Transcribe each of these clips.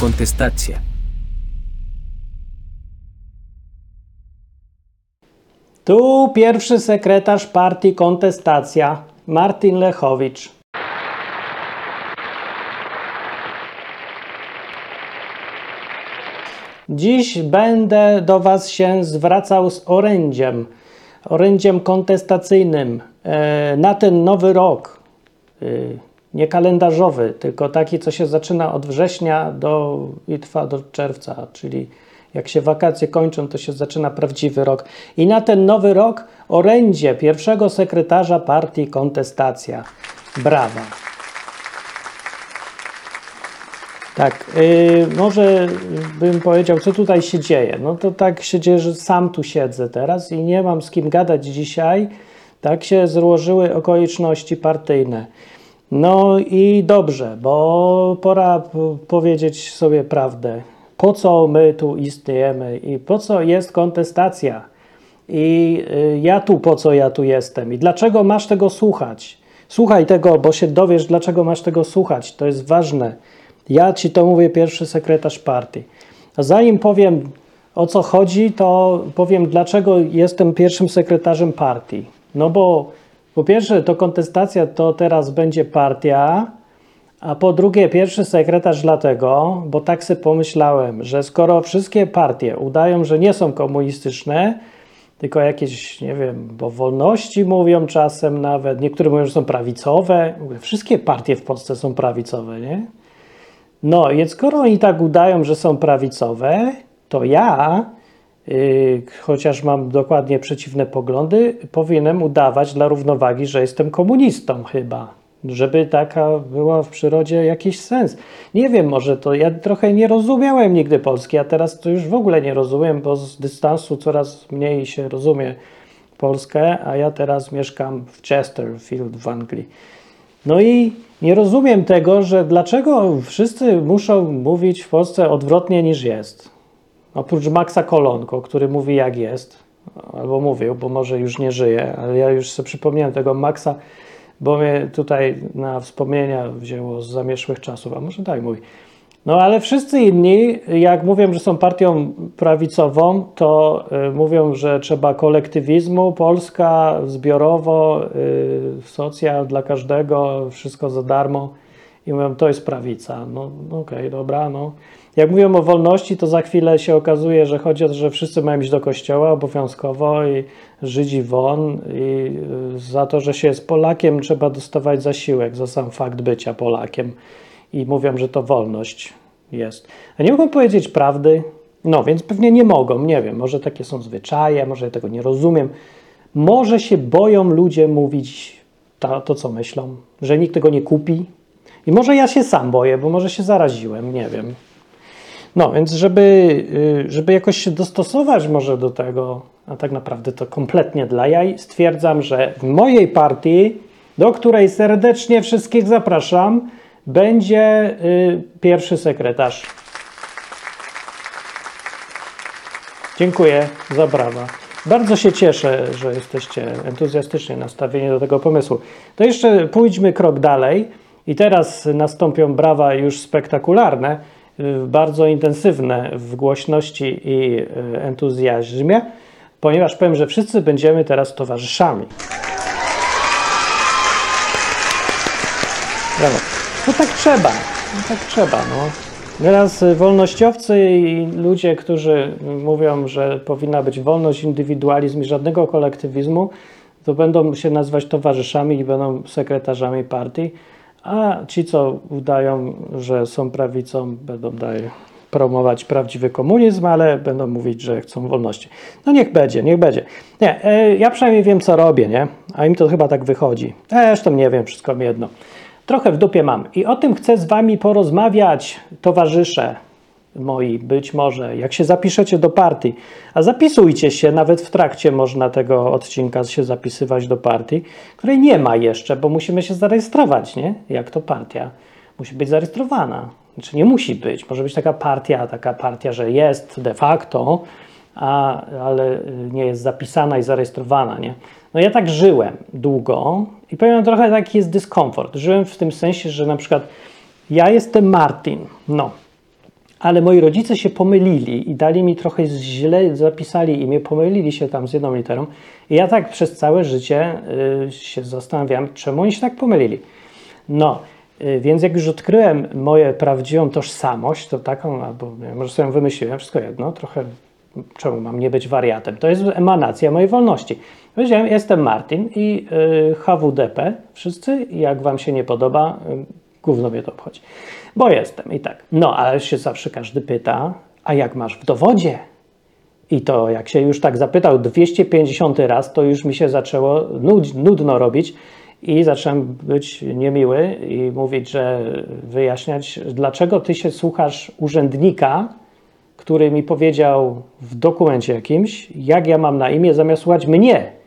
kontestacja. Tu pierwszy sekretarz partii Kontestacja, Martin Lechowicz. Dziś będę do Was się zwracał z orędziem, orędziem kontestacyjnym e, na ten nowy rok. Nie kalendarzowy, tylko taki, co się zaczyna od września do, i trwa do czerwca, czyli jak się wakacje kończą, to się zaczyna prawdziwy rok. I na ten nowy rok orędzie pierwszego sekretarza partii Kontestacja. Brawa. Tak, yy, może bym powiedział, co tutaj się dzieje. No to tak się dzieje, że sam tu siedzę teraz i nie mam z kim gadać dzisiaj. Tak się złożyły okoliczności partyjne. No i dobrze, bo pora powiedzieć sobie prawdę. Po co my tu istniejemy i po co jest kontestacja? I y, ja tu, po co ja tu jestem? I dlaczego masz tego słuchać? Słuchaj tego, bo się dowiesz, dlaczego masz tego słuchać. To jest ważne. Ja ci to mówię, pierwszy sekretarz partii. Zanim powiem o co chodzi, to powiem, dlaczego jestem pierwszym sekretarzem partii. No bo po pierwsze, to kontestacja to teraz będzie partia, a po drugie, pierwszy sekretarz dlatego, bo tak sobie pomyślałem, że skoro wszystkie partie udają, że nie są komunistyczne, tylko jakieś, nie wiem, bo wolności mówią czasem nawet, niektórzy mówią, że są prawicowe, wszystkie partie w Polsce są prawicowe, nie? No, więc skoro oni tak udają, że są prawicowe, to ja, chociaż mam dokładnie przeciwne poglądy, powinienem udawać dla równowagi, że jestem komunistą chyba. Żeby taka była w przyrodzie jakiś sens. Nie wiem, może to ja trochę nie rozumiałem nigdy Polski, a teraz to już w ogóle nie rozumiem, bo z dystansu coraz mniej się rozumie Polskę, a ja teraz mieszkam w Chesterfield w Anglii. No i nie rozumiem tego, że dlaczego wszyscy muszą mówić w Polsce odwrotnie niż jest. Oprócz Maxa Kolonko, który mówi jak jest, albo mówił, bo może już nie żyje, ale ja już sobie przypomniałem tego Maxa, bo mnie tutaj na wspomnienia wzięło z zamieszłych czasów, a może tak mówi. No ale wszyscy inni, jak mówią, że są partią prawicową, to y, mówią, że trzeba kolektywizmu, Polska zbiorowo, y, socjal dla każdego, wszystko za darmo. I mówią, to jest prawica. No, no okej, okay, dobra, no. Jak mówią o wolności, to za chwilę się okazuje, że chodzi o to, że wszyscy mają iść do kościoła obowiązkowo i Żydzi won i y, za to, że się jest Polakiem, trzeba dostawać zasiłek za sam fakt bycia Polakiem i mówią, że to wolność jest. A nie mogą powiedzieć prawdy? No, więc pewnie nie mogą, nie wiem, może takie są zwyczaje, może ja tego nie rozumiem. Może się boją ludzie mówić to, to, co myślą, że nikt tego nie kupi. I może ja się sam boję, bo może się zaraziłem, nie wiem. No, więc żeby, y, żeby jakoś się dostosować może do tego, a tak naprawdę to kompletnie dla jaj, stwierdzam, że w mojej partii, do której serdecznie wszystkich zapraszam, będzie y, pierwszy sekretarz. Dziękuję za brawa. Bardzo się cieszę, że jesteście entuzjastycznie nastawieni do tego pomysłu. To jeszcze pójdźmy krok dalej i teraz nastąpią brawa już spektakularne, bardzo intensywne w głośności i y, entuzjazmie, ponieważ powiem, że wszyscy będziemy teraz towarzyszami. Brawo. No tak trzeba, no tak trzeba, no. Teraz wolnościowcy i ludzie, którzy mówią, że powinna być wolność, indywidualizm i żadnego kolektywizmu, to będą się nazywać towarzyszami i będą sekretarzami partii, a ci, co udają, że są prawicą, będą dalej promować prawdziwy komunizm, ale będą mówić, że chcą wolności. No niech będzie, niech będzie. Nie, e, ja przynajmniej wiem, co robię, nie? A im to chyba tak wychodzi. Zresztą nie wiem, wszystko mi jedno trochę w dupie mam. I o tym chcę z Wami porozmawiać, towarzysze moi, być może, jak się zapiszecie do partii. A zapisujcie się, nawet w trakcie można tego odcinka się zapisywać do partii, której nie ma jeszcze, bo musimy się zarejestrować, nie? Jak to partia. Musi być zarejestrowana. Znaczy nie musi być. Może być taka partia, taka partia, że jest de facto, a, ale nie jest zapisana i zarejestrowana, nie? No ja tak żyłem długo i powiem trochę taki jest dyskomfort. Żyłem w tym sensie, że na przykład ja jestem Martin, no, ale moi rodzice się pomylili i dali mi trochę źle, zapisali imię, pomylili się tam z jedną literą. I ja tak przez całe życie y, się zastanawiam, czemu oni się tak pomylili. No, y, więc jak już odkryłem moją prawdziwą tożsamość, to taką, albo nie, może sobie wymyśliłem, wszystko jedno, trochę czemu mam nie być wariatem? To jest emanacja mojej wolności. Powiedziałem, jestem Martin i y, HWDP, wszyscy, jak wam się nie podoba, y, gówno mnie to obchodzi. Bo jestem i tak. No, ale się zawsze każdy pyta, a jak masz w dowodzie? I to jak się już tak zapytał 250 raz, to już mi się zaczęło nud, nudno robić i zacząłem być niemiły i mówić, że wyjaśniać, dlaczego ty się słuchasz urzędnika, który mi powiedział w dokumencie jakimś, jak ja mam na imię, zamiast słuchać mnie.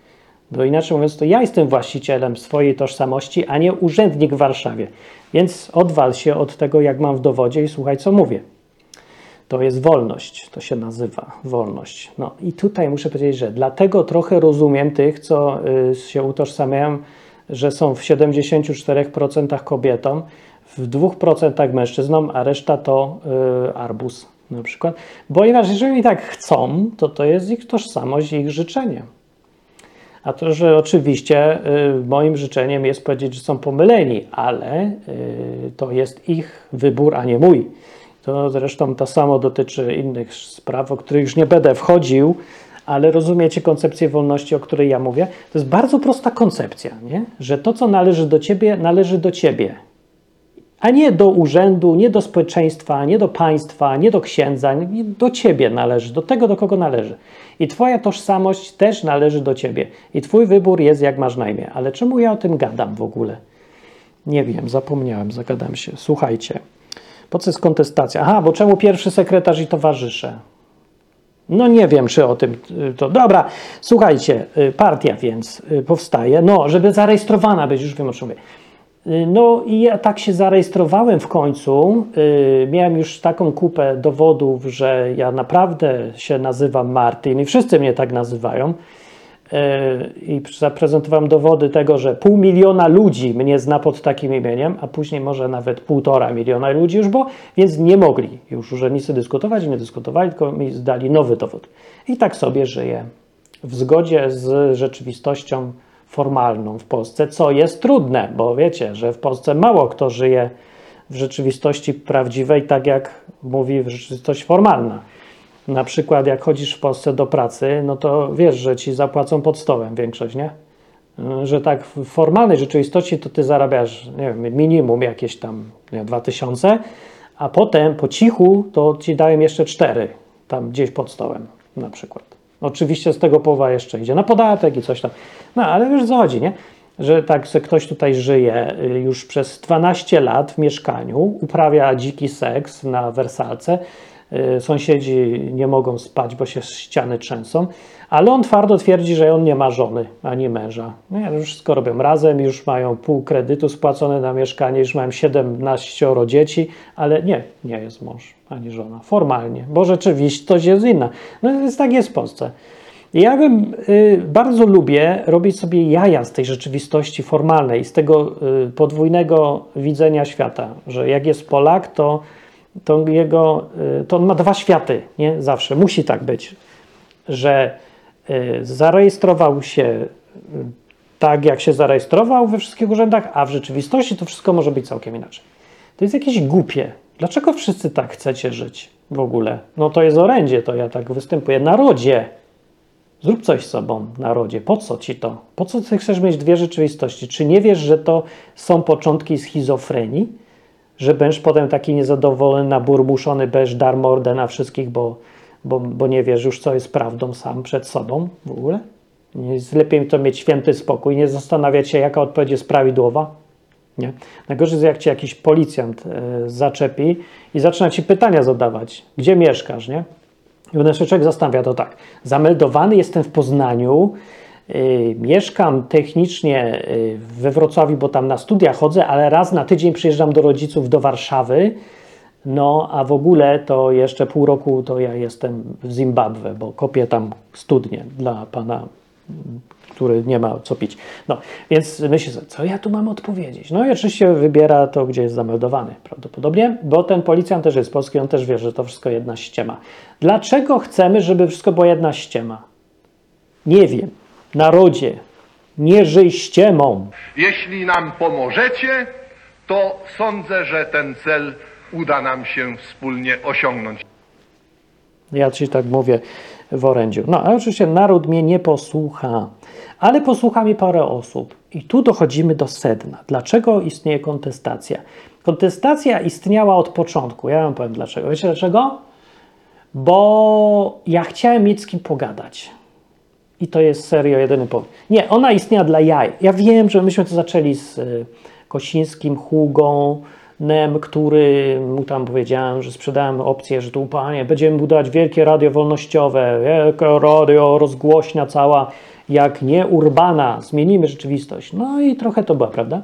Bo inaczej mówiąc, to ja jestem właścicielem swojej tożsamości, a nie urzędnik w Warszawie. Więc odwal się od tego, jak mam w dowodzie i słuchaj, co mówię. To jest wolność, to się nazywa wolność. No i tutaj muszę powiedzieć, że dlatego trochę rozumiem tych, co y, się utożsamiają, że są w 74% kobietą, w 2% mężczyznom, a reszta to y, arbus na przykład. Ponieważ jeżeli tak chcą, to to jest ich tożsamość, ich życzenie. A to, że oczywiście y, moim życzeniem jest powiedzieć, że są pomyleni, ale y, to jest ich wybór, a nie mój. To zresztą to samo dotyczy innych spraw, o których już nie będę wchodził, ale rozumiecie koncepcję wolności, o której ja mówię? To jest bardzo prosta koncepcja, nie? że to, co należy do ciebie, należy do ciebie a nie do urzędu, nie do społeczeństwa, nie do państwa, nie do księdza, nie do ciebie należy, do tego, do kogo należy. I twoja tożsamość też należy do ciebie. I twój wybór jest, jak masz na imię. Ale czemu ja o tym gadam w ogóle? Nie wiem, zapomniałem, zagadam się. Słuchajcie, po co jest kontestacja? Aha, bo czemu pierwszy sekretarz i towarzysze? No nie wiem, czy o tym to. Dobra, słuchajcie, y, partia więc y, powstaje. No, żeby zarejestrowana być, już wiem o czym mówię. No i ja tak się zarejestrowałem w końcu. Y, miałem już taką kupę dowodów, że ja naprawdę się nazywam Martin i wszyscy mnie tak nazywają. Y, I zaprezentowałem dowody tego, że pół miliona ludzi mnie zna pod takim imieniem, a później może nawet półtora miliona ludzi już, bo więc nie mogli już urzędnicy dyskutować, nie dyskutowali, tylko mi zdali nowy dowód. I tak sobie żyję w zgodzie z rzeczywistością formalną w Polsce, co jest trudne, bo wiecie, że w Polsce mało kto żyje w rzeczywistości prawdziwej, tak jak mówi rzeczywistość formalna. Na przykład, jak chodzisz w Polsce do pracy, no to wiesz, że ci zapłacą pod stołem większość, nie? Że tak w formalnej rzeczywistości to ty zarabiasz, nie wiem, minimum jakieś tam nie, 2000, a potem po cichu to ci dają jeszcze cztery, tam gdzieś pod stołem na przykład. Oczywiście z tego połowa jeszcze idzie na podatek i coś tam. No ale wiesz co chodzi, nie? Że tak, że ktoś tutaj żyje y, już przez 12 lat w mieszkaniu, uprawia dziki seks na wersalce, sąsiedzi nie mogą spać, bo się ściany trzęsą, ale on twardo twierdzi, że on nie ma żony ani męża. No, już wszystko robią razem, już mają pół kredytu spłacone na mieszkanie, już mają 17 dzieci, ale nie, nie jest mąż ani żona, formalnie, bo rzeczywistość jest inna. No więc tak jest w Polsce. Ja bym y, bardzo lubię robić sobie jaja z tej rzeczywistości formalnej, z tego y, podwójnego widzenia świata, że jak jest Polak, to, to, jego, y, to on ma dwa światy, nie? Zawsze musi tak być, że y, zarejestrował się y, tak, jak się zarejestrował we wszystkich urzędach, a w rzeczywistości to wszystko może być całkiem inaczej. To jest jakieś głupie. Dlaczego wszyscy tak chcecie żyć w ogóle? No to jest orędzie, to ja tak występuję. Narodzie, zrób coś z sobą, narodzie. Po co ci to? Po co ty chcesz mieć dwie rzeczywistości? Czy nie wiesz, że to są początki schizofrenii? Że będziesz potem taki niezadowolony, naburmuszony, będziesz dar mordę na wszystkich, bo, bo, bo nie wiesz już, co jest prawdą sam przed sobą w ogóle? Jest lepiej to mieć święty spokój, nie zastanawiać się, jaka odpowiedź jest prawidłowa, nie? Najgorzej jest, jak cię jakiś policjant y, zaczepi i zaczyna ci pytania zadawać. Gdzie mieszkasz, nie? I się człowiek zastanawia, to tak, zameldowany jestem w Poznaniu, mieszkam technicznie y, we Wrocławiu, bo tam na studia chodzę, ale raz na tydzień przyjeżdżam do rodziców do Warszawy, no a w ogóle to jeszcze pół roku to ja jestem w Zimbabwe, bo kopię tam studnie dla pana który nie ma co pić. No, więc myślę sobie, co ja tu mam odpowiedzieć? No i oczywiście wybiera to, gdzie jest zameldowany prawdopodobnie, bo ten policjant też jest polski, on też wie, że to wszystko jedna ściema. Dlaczego chcemy, żeby wszystko była jedna ściema? Nie wiem. Narodzie, nie żyj ściemą. Jeśli nam pomożecie, to sądzę, że ten cel uda nam się wspólnie osiągnąć. Ja ci tak mówię w orędziu. No, ale oczywiście naród mnie nie posłucha, ale posłucha mnie parę osób. I tu dochodzimy do sedna. Dlaczego istnieje kontestacja? Kontestacja istniała od początku. Ja wam powiem dlaczego. Wiecie dlaczego? Bo ja chciałem mieć z kim pogadać. I to jest serio jedyny powód. Nie, ona istniała dla jaj. Ja wiem, że myśmy to zaczęli z y, Kosińskim, Hugą, Nem, który mu tam powiedziałem, że sprzedałem opcję, że tu panie, będziemy budować wielkie radio wolnościowe, wielkie radio, rozgłośnia cała, jak nie urbana, zmienimy rzeczywistość. No i trochę to była, prawda?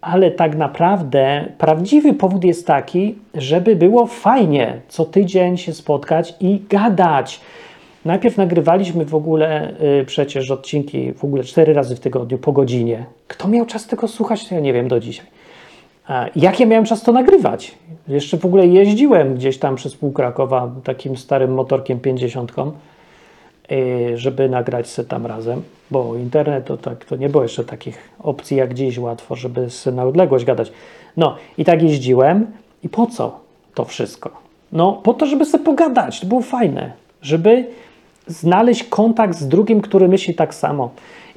Ale tak naprawdę prawdziwy powód jest taki, żeby było fajnie co tydzień się spotkać i gadać. Najpierw nagrywaliśmy w ogóle y, przecież odcinki w ogóle cztery razy w tygodniu po godzinie. Kto miał czas tego słuchać, to ja nie wiem do dzisiaj. A jak ja miałem czas to nagrywać? Jeszcze w ogóle jeździłem gdzieś tam przez pół Krakowa takim starym motorkiem 50, y, żeby nagrać se tam razem, bo internet to tak, to nie było jeszcze takich opcji jak dziś łatwo, żeby se na odległość gadać. No i tak jeździłem i po co to wszystko? No po to, żeby sobie pogadać, to było fajne, żeby znaleźć kontakt z drugim, który myśli tak samo.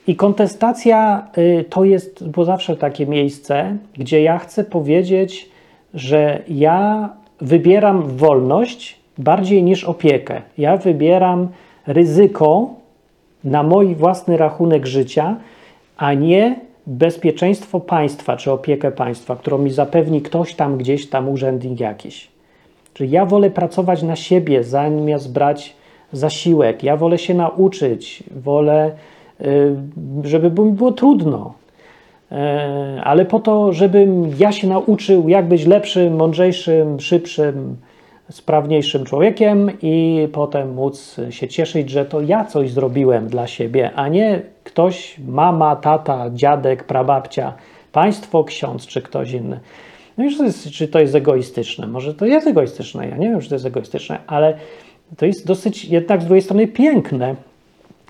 I kontestacja y, to jest, bo zawsze takie miejsce, gdzie ja chcę powiedzieć, że ja wybieram wolność bardziej niż opiekę. Ja wybieram ryzyko na mój własny rachunek życia, a nie bezpieczeństwo państwa czy opiekę państwa, którą mi zapewni ktoś tam gdzieś tam urzędnik jakiś. Czyli ja wolę pracować na siebie, zamiast brać zasiłek. Ja wolę się nauczyć, wolę, y, żeby było trudno. E, ale po to, żebym ja się nauczył, jak być lepszym, mądrzejszym, szybszym, sprawniejszym człowiekiem i potem móc się cieszyć, że to ja coś zrobiłem dla siebie, a nie ktoś, mama, tata, dziadek, prababcia, państwo, ksiądz czy ktoś inny. No jest, czy to jest egoistyczne? Może to jest egoistyczne, ja nie wiem, czy to jest egoistyczne, ale to jest dosyć jednak z drugiej strony piękne.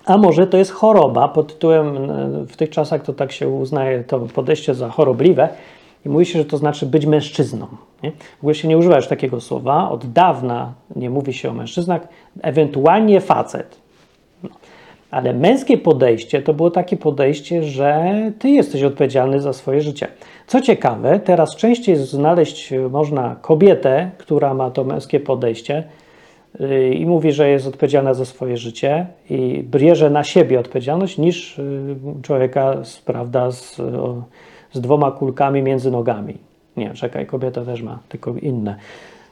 A może to jest choroba pod tytułem, w tych czasach to tak się uznaje to podejście za chorobliwe i mówi się, że to znaczy być mężczyzną. Nie? W ogóle się nie używa już takiego słowa, od dawna nie mówi się o mężczyznach, ewentualnie facet. No. Ale męskie podejście to było takie podejście, że ty jesteś odpowiedzialny za swoje życie. Co ciekawe, teraz częściej znaleźć można kobietę, która ma to męskie podejście, i mówi, że jest odpowiedzialna za swoje życie i bierze na siebie odpowiedzialność niż y, człowieka, prawda, z, z dwoma kulkami między nogami. Nie, czekaj, kobieta też ma, tylko inne.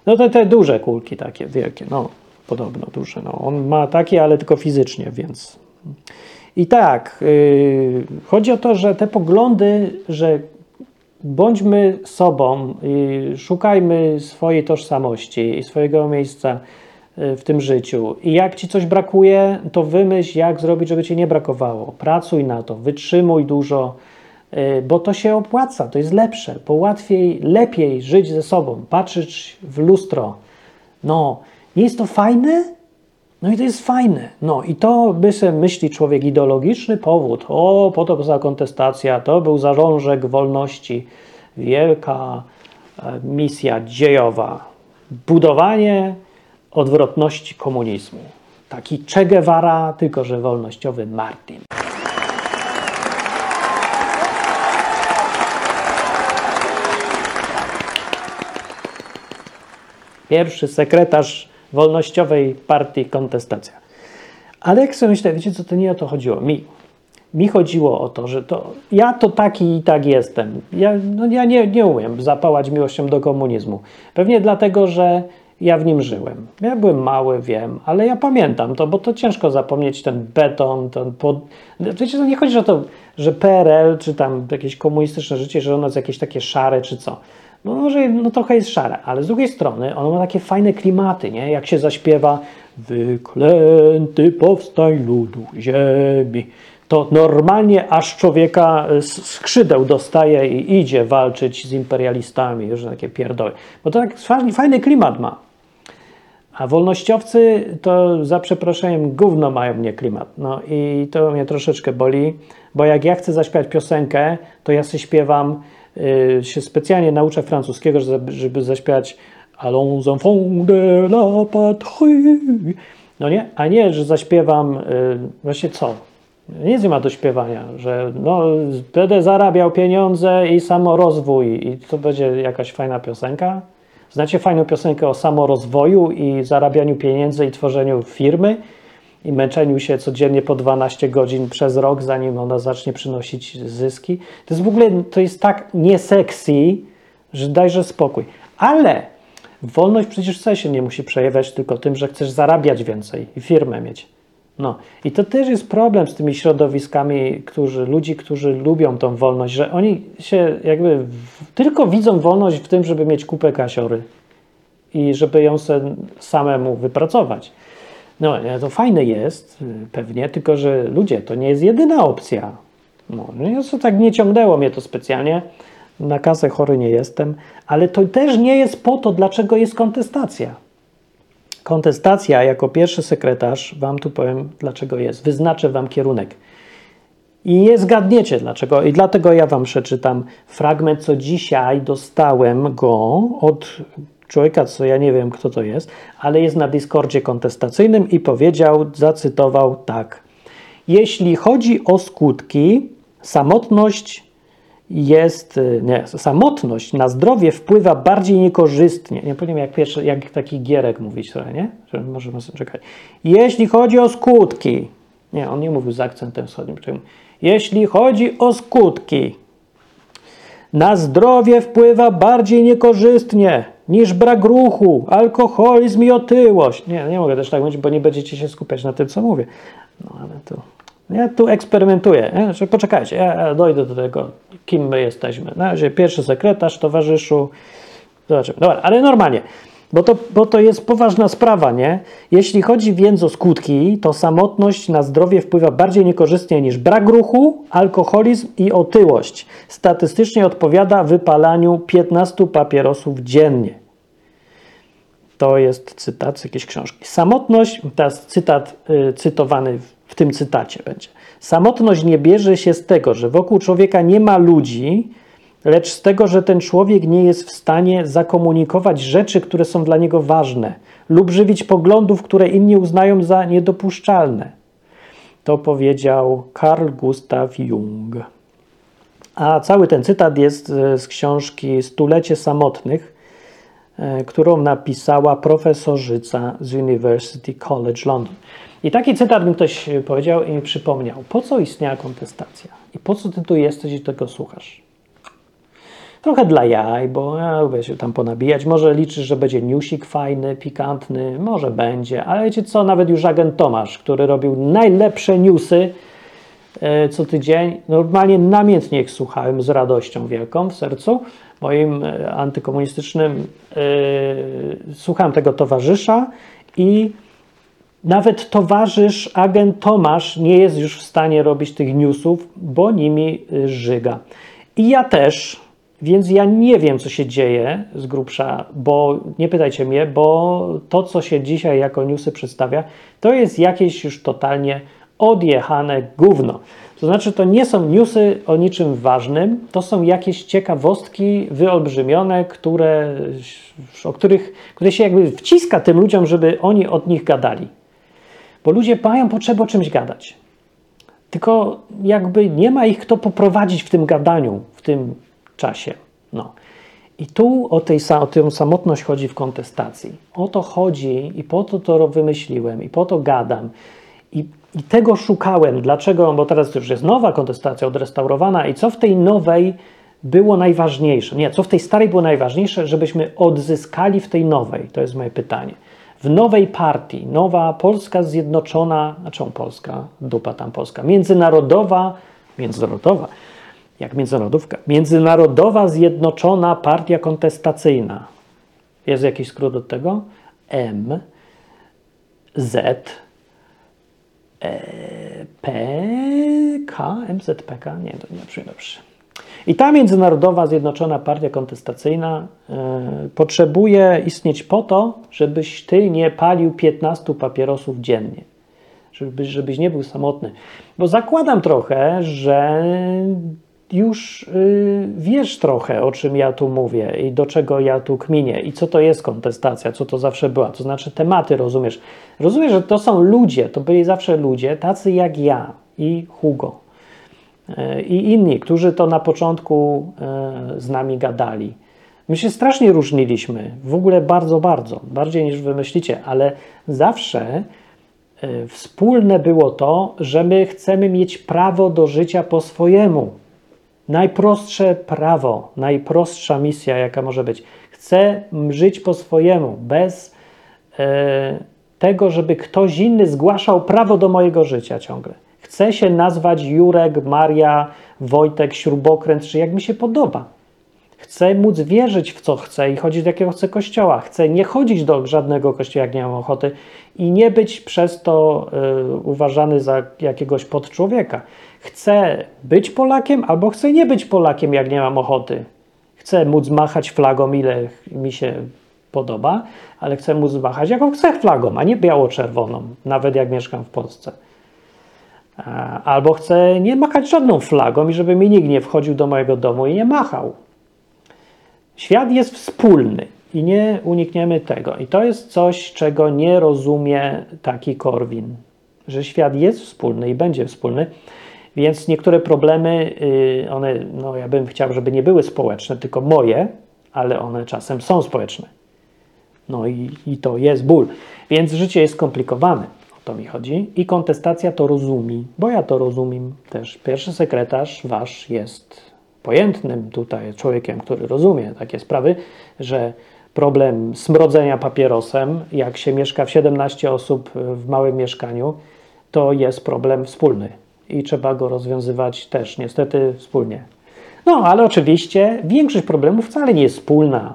No to te duże kulki takie, wielkie, no podobno duże. No. On ma takie, ale tylko fizycznie, więc... I tak, yy, chodzi o to, że te poglądy, że bądźmy sobą, i szukajmy swojej tożsamości i swojego miejsca Y, w tym życiu. I jak ci coś brakuje, to wymyśl, jak zrobić, żeby ci nie brakowało. Pracuj na to, wytrzymuj dużo, y, bo to się opłaca, to jest lepsze, bo łatwiej, lepiej żyć ze sobą, patrzeć w lustro. No, nie jest to fajne? No i to jest fajne. No i to by sobie myśli człowiek ideologiczny powód. O, po to była kontestacja, to był zarążek wolności, wielka e, misja dziejowa. Budowanie odwrotności komunizmu. Taki Che Guevara, tylko że wolnościowy Martin. Pierwszy sekretarz wolnościowej partii Kontestacja. Ale jak sobie myślę, wiecie co, to nie o to chodziło. Mi, mi chodziło o to, że to ja to taki i tak jestem. Ja, no, ja nie, nie umiem zapałać miłością do komunizmu. Pewnie dlatego, że ja w nim żyłem. Ja byłem mały, wiem, ale ja pamiętam to, bo to ciężko zapomnieć ten beton, ten pod... Wiecie, to nie chodzi o to, że PRL, czy tam jakieś komunistyczne życie, że ono jest jakieś takie szare, czy co. No może no, trochę jest szare, ale z drugiej strony ono ma takie fajne klimaty, nie? Jak się zaśpiewa Wyklęty powstań ludu ziemi. to normalnie aż człowieka z skrzydeł dostaje i idzie walczyć z imperialistami, różne takie pierdoły. Bo to tak fajny klimat ma. A wolnościowcy to za przeproszeniem gówno mają mnie klimat. No i to mnie troszeczkę boli, bo jak ja chcę zaśpiewać piosenkę, to ja sobie śpiewam, yy, się specjalnie nauczę francuskiego, żeby zaśpiewać Allons enfants de la patrie. No nie? A nie, że zaśpiewam yy, właśnie co? Nic nie ma do śpiewania, że no, będę zarabiał pieniądze i samorozwój i to będzie jakaś fajna piosenka. Znacie fajną piosenkę o samorozwoju i zarabianiu pieniędzy i tworzeniu firmy i męczeniu się codziennie po 12 godzin przez rok, zanim ona zacznie przynosić zyski. To jest w ogóle, to jest tak niesexy, że dajże spokój. Ale wolność przecież wcale się nie musi przejawiać tylko tym, że chcesz zarabiać więcej i firmę mieć. No i to też jest problem z tymi środowiskami, którzy, ludzi, którzy lubią tą wolność, że oni się jakby w, tylko widzą wolność w tym, żeby mieć kupę kasiory i żeby ją samemu wypracować. No to fajne jest pewnie, tylko że ludzie, to nie jest jedyna opcja. No, to tak nie ciągnęło mnie to specjalnie, na kasę chory nie jestem, ale to też nie jest po to, dlaczego jest kontestacja. Kontestacja jako pierwszy sekretarz, Wam tu powiem, dlaczego jest. Wyznaczę Wam kierunek. I nie zgadniecie dlaczego. I dlatego ja Wam przeczytam fragment, co dzisiaj dostałem go od człowieka, co ja nie wiem, kto to jest, ale jest na Discordzie kontestacyjnym i powiedział, zacytował tak. Jeśli chodzi o skutki, samotność jest, y, nie, samotność na zdrowie wpływa bardziej niekorzystnie. Nie powiem jak pierwszy, jak taki Gierek mówić trochę, nie? Że możemy czekać. Jeśli chodzi o skutki, nie, on nie mówił z akcentem wschodnim, jeśli chodzi o skutki, na zdrowie wpływa bardziej niekorzystnie niż brak ruchu, alkoholizm i otyłość. Nie, nie mogę też tak mówić, bo nie będziecie się skupiać na tym, co mówię. No ale to ja tu eksperymentuję. Znaczy, poczekajcie, ja dojdę do tego, kim my jesteśmy. Na razie pierwszy sekretarz, towarzyszu. Zobaczymy. Dobra, ale normalnie, bo to, bo to jest poważna sprawa, nie? Jeśli chodzi więc o skutki, to samotność na zdrowie wpływa bardziej niekorzystnie niż brak ruchu, alkoholizm i otyłość. Statystycznie odpowiada wypalaniu 15 papierosów dziennie. To jest cytat z jakiejś książki. Samotność, teraz cytat y, cytowany w tym cytacie będzie. Samotność nie bierze się z tego, że wokół człowieka nie ma ludzi, lecz z tego, że ten człowiek nie jest w stanie zakomunikować rzeczy, które są dla niego ważne, lub żywić poglądów, które inni uznają za niedopuszczalne. To powiedział Carl Gustav Jung. A cały ten cytat jest e, z książki Stulecie Samotnych, e, którą napisała profesorzyca z University College London. I taki cytat mi ktoś powiedział i mi przypomniał, po co istniała kontestacja i po co ty tu jesteś i tego słuchasz. Trochę dla jaj, bo ja lubię się tam ponabijać. Może liczysz, że będzie newsik fajny, pikantny, może będzie, ale wiecie co, nawet już agent Tomasz, który robił najlepsze newsy e, co tydzień, normalnie namiętnie ich słuchałem z radością wielką w sercu moim e, antykomunistycznym. Yy, słuchałem tego towarzysza i nawet towarzysz, agent Tomasz nie jest już w stanie robić tych newsów, bo nimi y, żyga. I ja też, więc ja nie wiem, co się dzieje z grubsza, bo nie pytajcie mnie, bo to, co się dzisiaj jako newsy przedstawia, to jest jakieś już totalnie odjechane gówno. To znaczy, to nie są newsy o niczym ważnym, to są jakieś ciekawostki wyolbrzymione, które, o których, które się jakby wciska tym ludziom, żeby oni od nich gadali. Bo ludzie mają potrzebę o czymś gadać. Tylko jakby nie ma ich kto poprowadzić w tym gadaniu, w tym czasie. No. I tu o, tej, o tę samotność chodzi w kontestacji. O to chodzi i po to to wymyśliłem i po to gadam. I, I, tego szukałem. Dlaczego? Bo teraz już jest nowa kontestacja odrestaurowana i co w tej nowej było najważniejsze? Nie, co w tej starej było najważniejsze, żebyśmy odzyskali w tej nowej? To jest moje pytanie w nowej partii, nowa Polska Zjednoczona, znaczy Polska, dupa tam Polska, międzynarodowa, międzynarodowa, jak międzynarodówka, międzynarodowa Zjednoczona Partia Kontestacyjna. Jest jakiś skrót od tego? M, Z, PK, MZPK, nie, to nie brzmi dobrze. I ta Międzynarodowa Zjednoczona Partia Kontestacyjna y, potrzebuje istnieć po to, żebyś ty nie palił 15 papierosów dziennie. Żeby, żebyś nie był samotny. Bo zakładam trochę, że już y, wiesz trochę, o czym ja tu mówię i do czego ja tu kminię i co to jest kontestacja, co to zawsze była, to znaczy tematy rozumiesz. Rozumiesz, że to są ludzie, to byli zawsze ludzie, tacy jak ja i Hugo i inni, którzy to na początku y, z nami gadali. My się strasznie różniliśmy, w ogóle bardzo, bardzo, bardziej niż wy myślicie, ale zawsze y, wspólne było to, że my chcemy mieć prawo do życia po swojemu. Najprostsze prawo, najprostsza misja, jaka może być. Chcę żyć po swojemu, bez e, tego, żeby ktoś inny zgłaszał prawo do mojego życia ciągle. Chcę się nazwać Jurek, Maria, Wojtek, Śrubokręt, czy jak mi się podoba. Chcę móc wierzyć w co chcę i chodzić do jakiego chcę kościoła. Chcę nie chodzić do żadnego kościoła, jak nie mam ochoty i nie być przez to y, uważany za jakiegoś podczłowieka. Chcę być Polakiem albo chcę nie być Polakiem, jak nie mam ochoty. Chcę móc machać flagą, ile mi się podoba, ale chcę móc machać jaką chcę flagą, a nie biało-czerwoną, nawet jak mieszkam w Polsce. Albo chcę nie machać żadną flagą i żeby mi nikt nie wchodził do mojego domu i nie machał. Świat jest wspólny i nie unikniemy tego. I to jest coś, czego nie rozumie taki Korwin, że świat jest wspólny i będzie wspólny. Więc niektóre problemy, y, one, no ja bym chciał, żeby nie były społeczne, tylko moje, ale one czasem są społeczne. No i, i to jest ból. Więc życie jest skomplikowane. To mi chodzi. I kontestacja to rozumi, bo ja to rozumiem też. Pierwszy sekretarz wasz jest pojętnym tutaj człowiekiem, który rozumie takie sprawy, że problem smrodzenia papierosem, jak się mieszka w 17 osób w małym mieszkaniu, to jest problem wspólny i trzeba go rozwiązywać też niestety wspólnie. No, ale oczywiście większość problemów wcale nie jest wspólna.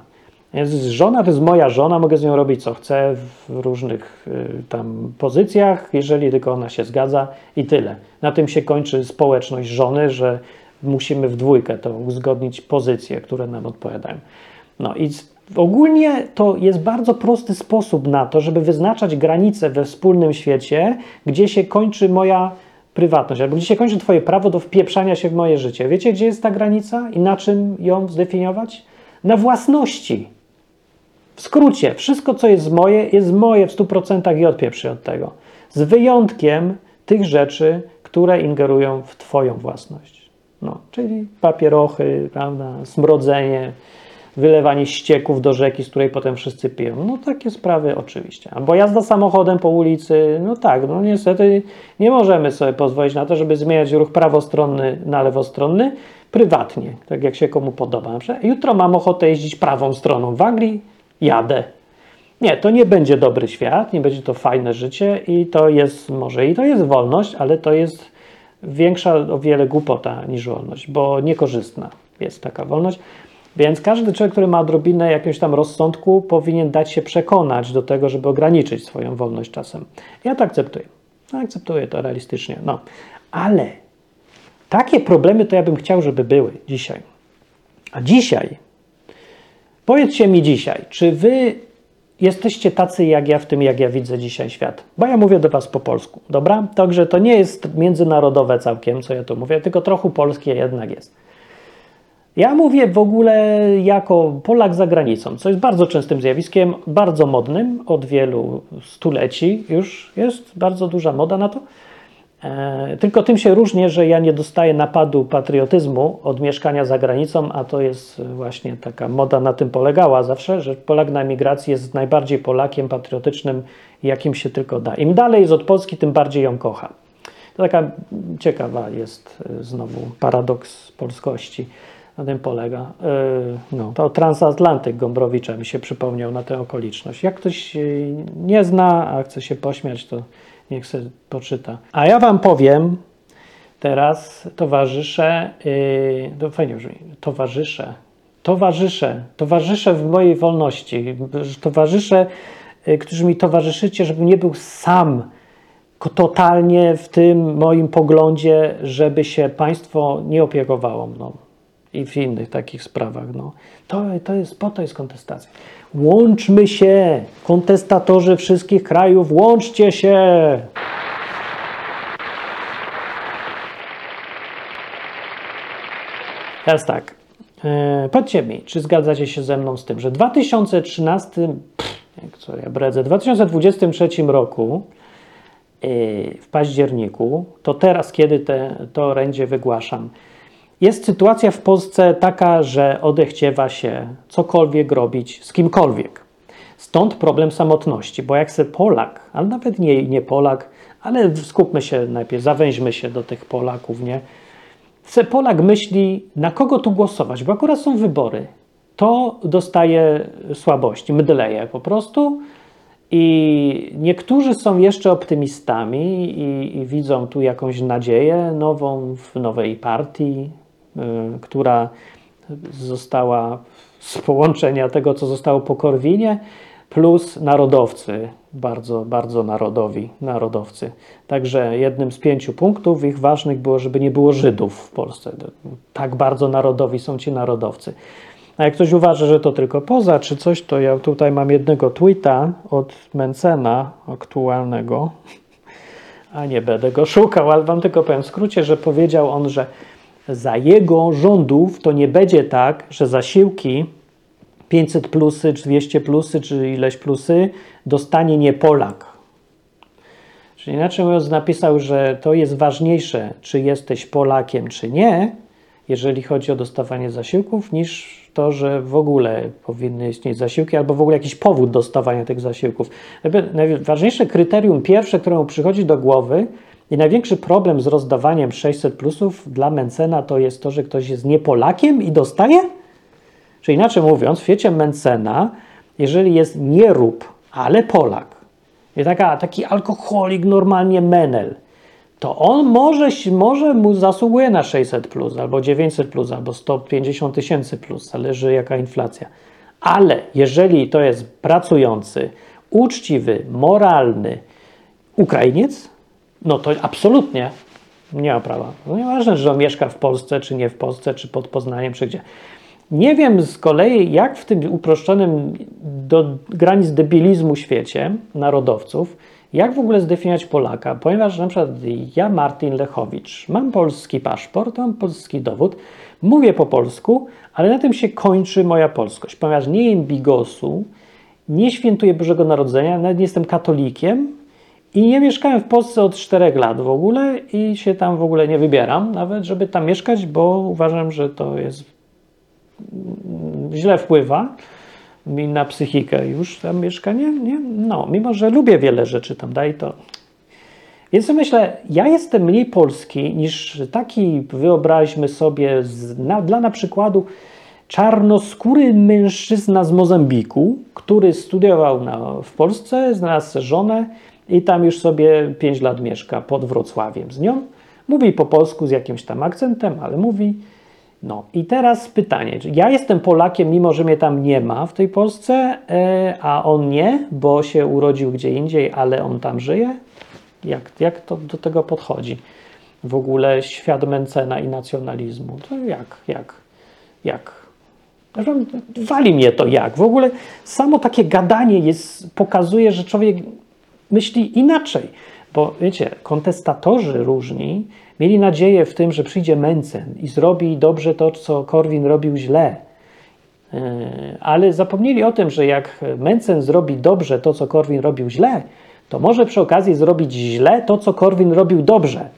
Jest żona to jest moja żona, mogę z nią robić co chcę w różnych y, tam pozycjach, jeżeli tylko ona się zgadza i tyle. Na tym się kończy społeczność żony, że musimy w dwójkę to uzgodnić pozycje, które nam odpowiadają. No i ogólnie to jest bardzo prosty sposób na to, żeby wyznaczać granice we wspólnym świecie, gdzie się kończy moja prywatność, albo gdzie się kończy Twoje prawo do wpieprzania się w moje życie. Wiecie, gdzie jest ta granica i na czym ją zdefiniować? Na własności. W skrócie, wszystko, co jest moje, jest moje w 100% i odpieprzy od tego. Z wyjątkiem tych rzeczy, które ingerują w Twoją własność. No, czyli papierochy, prawda, smrodzenie, wylewanie ścieków do rzeki, z której potem wszyscy piją. No takie sprawy oczywiście. Albo jazda samochodem po ulicy, no tak, no niestety nie możemy sobie pozwolić na to, żeby zmieniać ruch prawostronny na lewostronny prywatnie, tak jak się komu podoba. Jutro mam ochotę jeździć prawą stroną w Anglii, jadę. Nie, to nie będzie dobry świat, nie będzie to fajne życie i to jest, może i to jest wolność, ale to jest większa o wiele głupota niż wolność, bo niekorzystna jest taka wolność. Więc każdy człowiek, który ma odrobinę jakiegoś tam rozsądku, powinien dać się przekonać do tego, żeby ograniczyć swoją wolność czasem. Ja to akceptuję. Akceptuję to realistycznie. No, ale takie problemy to ja bym chciał, żeby były dzisiaj. A dzisiaj, powiedzcie mi dzisiaj, czy wy jesteście tacy jak ja w tym, jak ja widzę dzisiaj świat? Bo ja mówię do was po polsku, dobra? Także to nie jest międzynarodowe całkiem, co ja tu mówię, tylko trochę polskie jednak jest. Ja mówię w ogóle jako Polak za granicą, co jest bardzo częstym zjawiskiem, bardzo modnym, od wielu stuleci już jest bardzo duża moda na to. E, tylko tym się różni, że ja nie dostaję napadu patriotyzmu od mieszkania za granicą, a to jest właśnie taka moda na tym polegała zawsze, że Polak na emigracji jest najbardziej Polakiem patriotycznym, jakim się tylko da. Im dalej jest od Polski, tym bardziej ją kocha. To taka ciekawa jest e, znowu paradoks polskości na tym polega. E, no, to transatlantyk Gombrowicza mi się przypomniał na tę okoliczność. Jak ktoś nie zna, a chce się pośmiać, to niech sobie poczyta. A ja wam powiem teraz, towarzysze, yy, to fajnie brzmi, towarzysze, towarzysze, towarzysze w mojej wolności, towarzysze, yy, którzy mi towarzyszycie, żebym nie był sam totalnie w tym moim poglądzie, żeby się państwo nie opiekowało mną i w innych takich sprawach. No. To, to jest, po to jest kontestacja. Łączmy się, kontestatorzy wszystkich krajów, łączcie się! Teraz tak, e, powiedzcie mi, czy zgadzacie się ze mną z tym, że w 2013, pff, co ja bredzę, w 2023 roku e, w październiku, to teraz, kiedy te, to orędzie wygłaszam, jest sytuacja w Polsce taka, że odechciewa się cokolwiek robić z kimkolwiek. Stąd problem samotności, bo jak se Polak, ale nawet nie, nie Polak, ale skupmy się najpierw, zawęźmy się do tych Polaków, nie? Se Polak myśli, na kogo tu głosować, bo akurat są wybory, to dostaje słabości, mdleje po prostu. I niektórzy są jeszcze optymistami i, i widzą tu jakąś nadzieję nową w nowej partii, która została z połączenia tego, co zostało po Korwinie, plus narodowcy, bardzo, bardzo narodowi, narodowcy. Także jednym z pięciu punktów ich ważnych było, żeby nie było Żydów w Polsce. Tak bardzo narodowi są ci narodowcy. A jak ktoś uważa, że to tylko poza czy coś, to ja tutaj mam jednego tweeta od Mencena aktualnego, a nie będę go szukał, ale wam tylko powiem w skrócie, że powiedział on, że za jego rządów to nie będzie tak, że zasiłki 500 plusy, czy 200 plusy, czy ileś plusy dostanie nie Polak. Czyli inaczej mówiąc, napisał, że to jest ważniejsze, czy jesteś Polakiem, czy nie, jeżeli chodzi o dostawanie zasiłków, niż to, że w ogóle powinny istnieć zasiłki, albo w ogóle jakiś powód dostawania tych zasiłków. Najważniejsze kryterium pierwsze, które mu przychodzi do głowy i największy problem z rozdawaniem 600 plusów dla Mencena to jest to, że ktoś jest nie Polakiem i dostaje? Czyli inaczej mówiąc, w świecie Mencena, jeżeli jest nie rób, ale Polak, i taka, taki alkoholik, normalnie menel, to on może, może mu zasługuje na 600 plus, albo 900 plus, albo 150 tysięcy plus, zależy jaka inflacja. Ale jeżeli to jest pracujący, uczciwy, moralny Ukrainiec, no to absolutnie nie ma prawa. No nieważne, że on mieszka w Polsce, czy nie w Polsce, czy pod Poznaniem, czy gdzie. Nie wiem z kolei, jak w tym uproszczonym do granic debilizmu świecie narodowców, jak w ogóle zdefiniować Polaka, ponieważ na przykład ja, Martin Lechowicz, mam polski paszport, mam polski dowód, mówię po polsku, ale na tym się kończy moja polskość, ponieważ nie jem bigosu, nie świętuję Bożego Narodzenia, nawet nie jestem katolikiem i nie mieszkałem w Polsce od 4 lat w ogóle i się tam w ogóle nie wybieram, nawet żeby tam mieszkać, bo uważam, że to jest źle wpływa mi na psychikę już tam mieszkanie. Nie? No, mimo że lubię wiele rzeczy tam, daj to. Więc myślę, ja jestem mniej polski niż taki, wyobraźmy sobie, z, na, dla na przykładu czarnoskóry mężczyzna z Mozambiku, który studiował na, w Polsce, znalazł żonę i tam już sobie 5 lat mieszka pod Wrocławiem z nią. Mówi po polsku z jakimś tam akcentem, ale mówi. No i teraz pytanie, ja jestem Polakiem, mimo że mnie tam nie ma w tej Polsce, e, a on nie, bo się urodził gdzie indziej, ale on tam żyje? Jak, jak to do tego podchodzi? W ogóle świat Mencena i nacjonalizmu. To jak, jak, jak? Wali mnie to jak. W ogóle samo takie gadanie jest, pokazuje, że człowiek myśli inaczej. Bo wiecie, kontestatorzy różni mieli nadzieję w tym, że przyjdzie Mencen i zrobi dobrze to, co Korwin robił źle. E, ale zapomnieli o tym, że jak Mencen zrobi dobrze to, co Korwin robił źle, to może przy okazji zrobić źle to, co Korwin robił dobrze.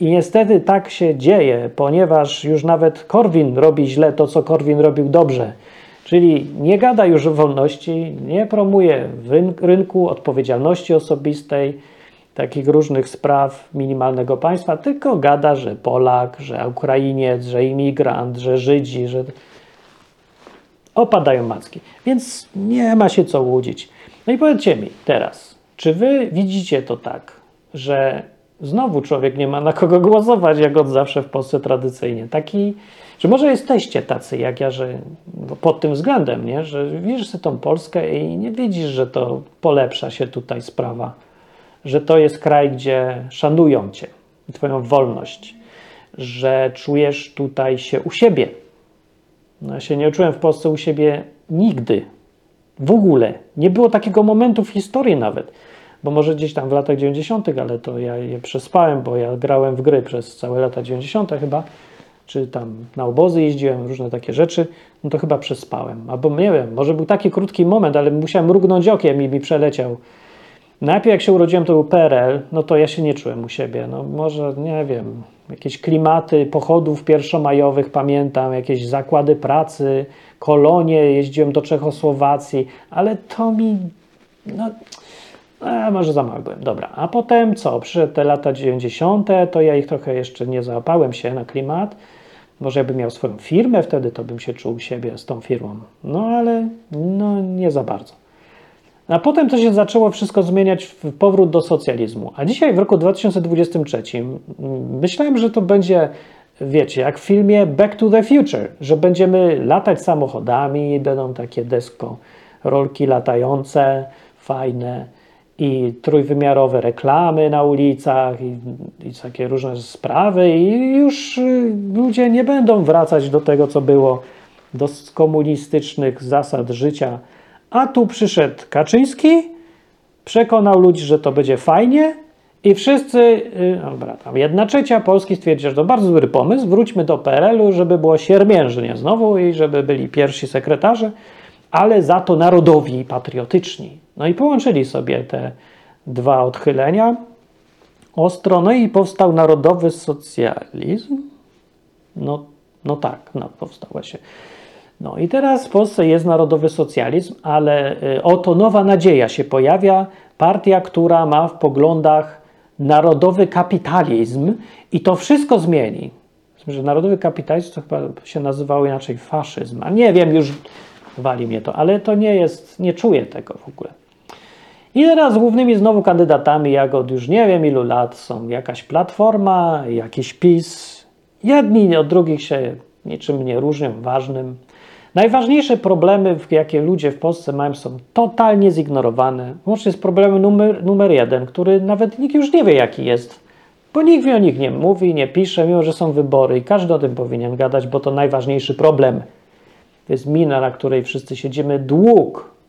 I niestety tak się dzieje, ponieważ już nawet Korwin robi źle to, co Korwin robił dobrze. Czyli nie gada już o wolności, nie promuje rynku, odpowiedzialności osobistej, takich różnych spraw minimalnego państwa, tylko gada, że Polak, że Ukrainiec, że imigrant, że Żydzi, że opadają macki. Więc nie ma się co łudzić. No i powiedzcie mi teraz, czy wy widzicie to tak, że znowu człowiek nie ma na kogo głosować, jak od zawsze w Polsce tradycyjnie. Taki, że może jesteście tacy jak ja, że pod tym względem, nie? że widzisz sobie tą Polskę i nie widzisz, że to polepsza się tutaj sprawa że to jest kraj, gdzie szanują cię, twoją wolność, że czujesz tutaj się u siebie. No, ja się nie czułem w Polsce u siebie nigdy. W ogóle. Nie było takiego momentu w historii nawet. Bo może gdzieś tam w latach 90., ale to ja je przespałem, bo ja grałem w gry przez całe lata 90. chyba, czy tam na obozy jeździłem, różne takie rzeczy, no to chyba przespałem. Albo nie wiem, może był taki krótki moment, ale musiałem mrugnąć okiem i mi przeleciał. Najpierw jak się urodziłem, to był PRL, no to ja się nie czułem u siebie. No może, nie wiem, jakieś klimaty pochodów pierwszomajowych pamiętam, jakieś zakłady pracy, kolonie, jeździłem do Czechosłowacji, ale to mi, no, a może za mały byłem. Dobra, a potem co? Przyszedł te lata 90., to ja ich trochę jeszcze nie załapałem się na klimat. Może jakbym miał swoją firmę wtedy, to bym się czuł siebie z tą firmą. No ale no, nie za bardzo. A potem to się zaczęło wszystko zmieniać w powrót do socjalizmu. A dzisiaj w roku 2023 myślałem, że to będzie, wiecie, jak w filmie Back to the Future, że będziemy latać samochodami, będą takie desko rolki latające, fajne i trójwymiarowe reklamy na ulicach i, i takie różne sprawy i już y, ludzie nie będą wracać do tego, co było, do komunistycznych zasad życia. A tu przyszedł Kaczyński, przekonał ludzi, że to będzie fajnie i wszyscy, y, dobra, tam jedna trzecia Polski stwierdzi, że to bardzo dobry pomysł, wróćmy do PRL-u, żeby było siermiężnie znowu i żeby byli pierwsi sekretarze, ale za to narodowi i patriotyczni. No i połączyli sobie te dwa odchylenia ostro, no i powstał narodowy socjalizm. No, no tak, no, powstał właśnie. No i teraz w Polsce jest narodowy socjalizm, ale y, oto nowa nadzieja się pojawia. Partia, która ma w poglądach narodowy kapitalizm i to wszystko zmieni. Że narodowy kapitalizm to chyba się nazywało inaczej faszyzm. A nie wiem, już wali mnie to, ale to nie jest, nie czuję tego w ogóle. I teraz głównymi znowu kandydatami, jak od już nie wiem ilu lat, są jakaś platforma, jakiś PiS. Jedni od drugich się niczym nie różnią, ważnym. Najważniejsze problemy, jakie ludzie w Polsce mają, są totalnie zignorowane. Łącznie z problemem numer, numer jeden, który nawet nikt już nie wie, jaki jest. Bo nikt o nich nie mówi, nie pisze, mimo że są wybory i każdy o tym powinien gadać, bo to najważniejszy problem. To jest mina, na której wszyscy siedzimy. Dług.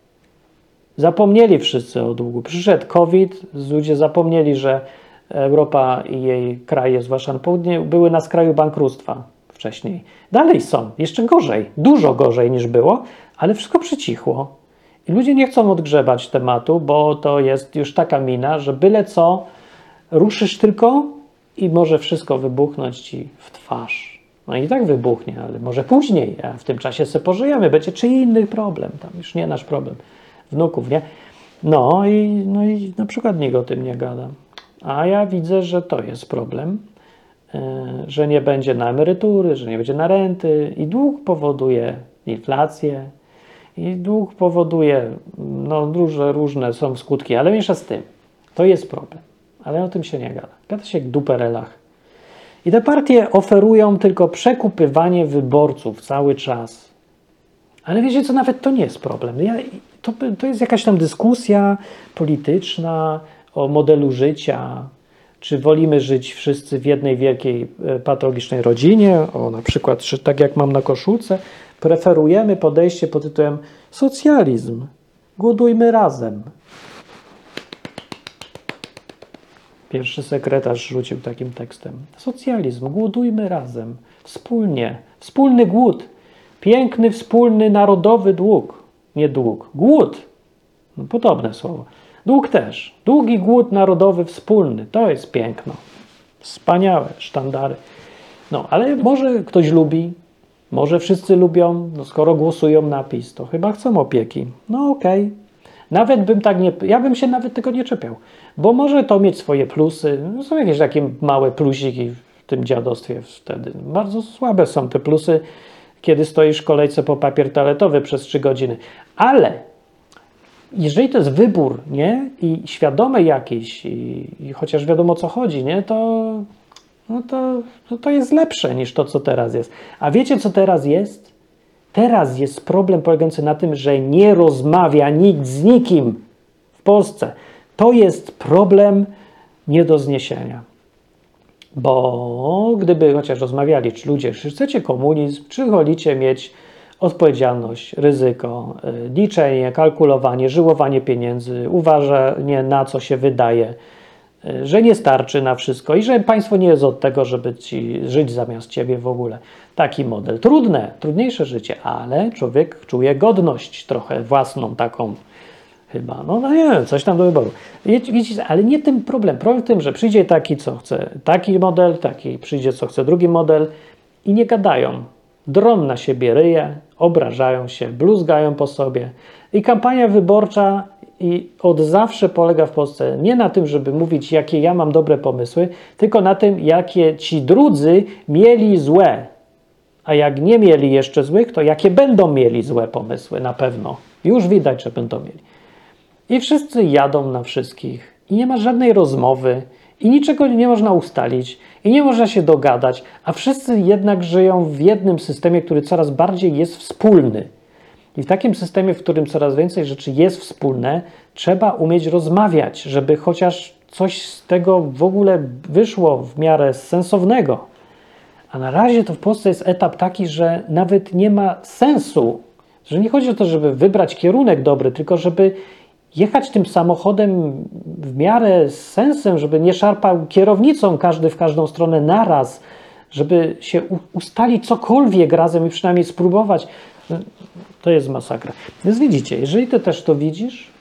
Zapomnieli wszyscy o długu. Przyszedł COVID, ludzie zapomnieli, że Europa i jej kraje, zwłaszcza na południe, były na skraju bankructwa wcześniej. Dalej są, jeszcze gorzej, dużo gorzej niż było, ale wszystko przycichło. I ludzie nie chcą odgrzebać tematu, bo to jest już taka mina, że byle co ruszysz tylko i może wszystko wybuchnąć ci w twarz. No i tak wybuchnie, ale może później, a w tym czasie sobie pożyjemy, będzie czy inny problem, tam już nie nasz problem, wnuków, nie? No i, no i na przykład nikt o tym nie gada. A ja widzę, że to jest problem, e, że nie będzie na emerytury, że nie będzie na renty i dług powoduje inflację i dług powoduje, no różne, różne są skutki, ale mniejsza z tym. To jest problem, ale o tym się nie gada. Gada się jak duperelach. I te partie oferują tylko przekupywanie wyborców cały czas. Ale wiecie co, nawet to nie jest problem. Ja, to, to jest jakaś tam dyskusja polityczna o modelu życia, czy wolimy żyć wszyscy w jednej wielkiej e, patologicznej rodzinie, o na przykład, czy tak jak mam na koszulce, preferujemy podejście pod tytułem socjalizm. Głodujmy razem. Pierwszy sekretarz rzucił takim tekstem. Socjalizm, głodujmy razem, wspólnie, wspólny głód, piękny, wspólny, narodowy dług. Nie dług, głód. No, podobne słowo. Dług też. Długi głód narodowy wspólny. To jest piękno. Wspaniałe sztandary. No, ale może ktoś lubi, może wszyscy lubią, no skoro głosują na PiS, to chyba chcą opieki. No okej. Okay. Nawet bym tak nie, ja bym się nawet tego nie czepiał, bo może to mieć swoje plusy. No są jakieś takie małe plusiki w tym dziadostwie wtedy. Bardzo słabe są te plusy, kiedy stoisz w kolejce po papier toaletowy przez 3 godziny. Ale jeżeli to jest wybór, nie? I świadomy jakiś, i, i chociaż wiadomo o co chodzi, nie? To, no to, to, to jest lepsze niż to, co teraz jest. A wiecie, co teraz jest? Teraz jest problem polegający na tym, że nie rozmawia nikt z nikim w Polsce. To jest problem nie do zniesienia. Bo gdyby chociaż rozmawiali, czy ludzie, czy chcecie komunizm, czy wolicie mieć odpowiedzialność, ryzyko, y, liczenie, kalkulowanie, żyłowanie pieniędzy, uważanie na co się wydaje, y, że nie starczy na wszystko i że państwo nie jest od tego, żeby ci żyć zamiast ciebie w ogóle. Taki model. Trudne, trudniejsze życie, ale człowiek czuje godność trochę własną taką chyba. No, no nie wiem, coś tam do wyboru. Wiecie, ale nie tym problem. Problem w tym, że przyjdzie taki, co chce taki model, taki przyjdzie, co chce drugi model i nie gadają. Drom na siebie ryje, obrażają się, bluzgają po sobie. I kampania wyborcza i od zawsze polega w Polsce nie na tym, żeby mówić, jakie ja mam dobre pomysły, tylko na tym, jakie ci drudzy mieli złe. A jak nie mieli jeszcze złych, to jakie będą mieli złe pomysły na pewno. Już widać, że będą mieli. I wszyscy jadą na wszystkich, i nie ma żadnej rozmowy, i niczego nie można ustalić, i nie można się dogadać, a wszyscy jednak żyją w jednym systemie, który coraz bardziej jest wspólny. I w takim systemie, w którym coraz więcej rzeczy jest wspólne, trzeba umieć rozmawiać, żeby chociaż coś z tego w ogóle wyszło w miarę sensownego. A na razie to w Polsce jest etap taki, że nawet nie ma sensu, że nie chodzi o to, żeby wybrać kierunek dobry, tylko żeby jechać tym samochodem w miarę z sensem, żeby nie szarpał kierownicą każdy w każdą stronę naraz, żeby się ustalić cokolwiek razem i przynajmniej spróbować. To jest masakra. Więc widzicie, jeżeli ty też to widzisz,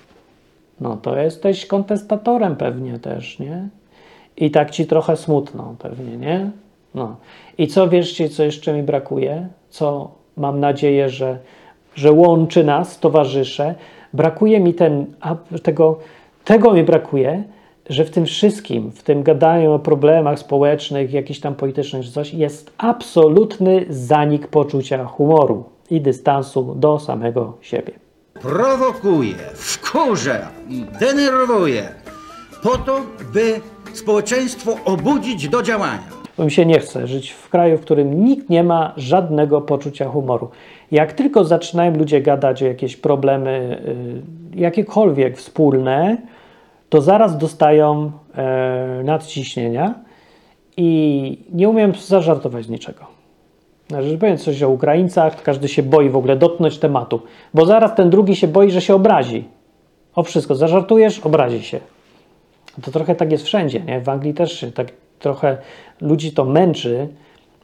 no to jesteś kontestatorem pewnie też, nie? I tak ci trochę smutno pewnie, nie? No. I co wierzcie, co jeszcze mi brakuje? Co mam nadzieję, że, że łączy nas, towarzysze? Brakuje mi ten, tego, tego mi brakuje, że w tym wszystkim, w tym gadaniu o problemach społecznych, jakichś tam politycznych czy coś, jest absolutny zanik poczucia humoru i dystansu do samego siebie. Prowokuje, wkurza i denerwuje po to, by społeczeństwo obudzić do działania. Bo mi się nie chce żyć w kraju, w którym nikt nie ma żadnego poczucia humoru. Jak tylko zaczynają ludzie gadać o jakieś problemy, y, jakiekolwiek wspólne, to zaraz dostają e, nadciśnienia i nie umiem zażartować niczego. Znaczy, powiem coś o Ukraińcach, to każdy się boi w ogóle dotknąć tematu, bo zaraz ten drugi się boi, że się obrazi. O wszystko, zażartujesz, obrazi się. To trochę tak jest wszędzie, nie? W Anglii też się tak trochę ludzi to męczy,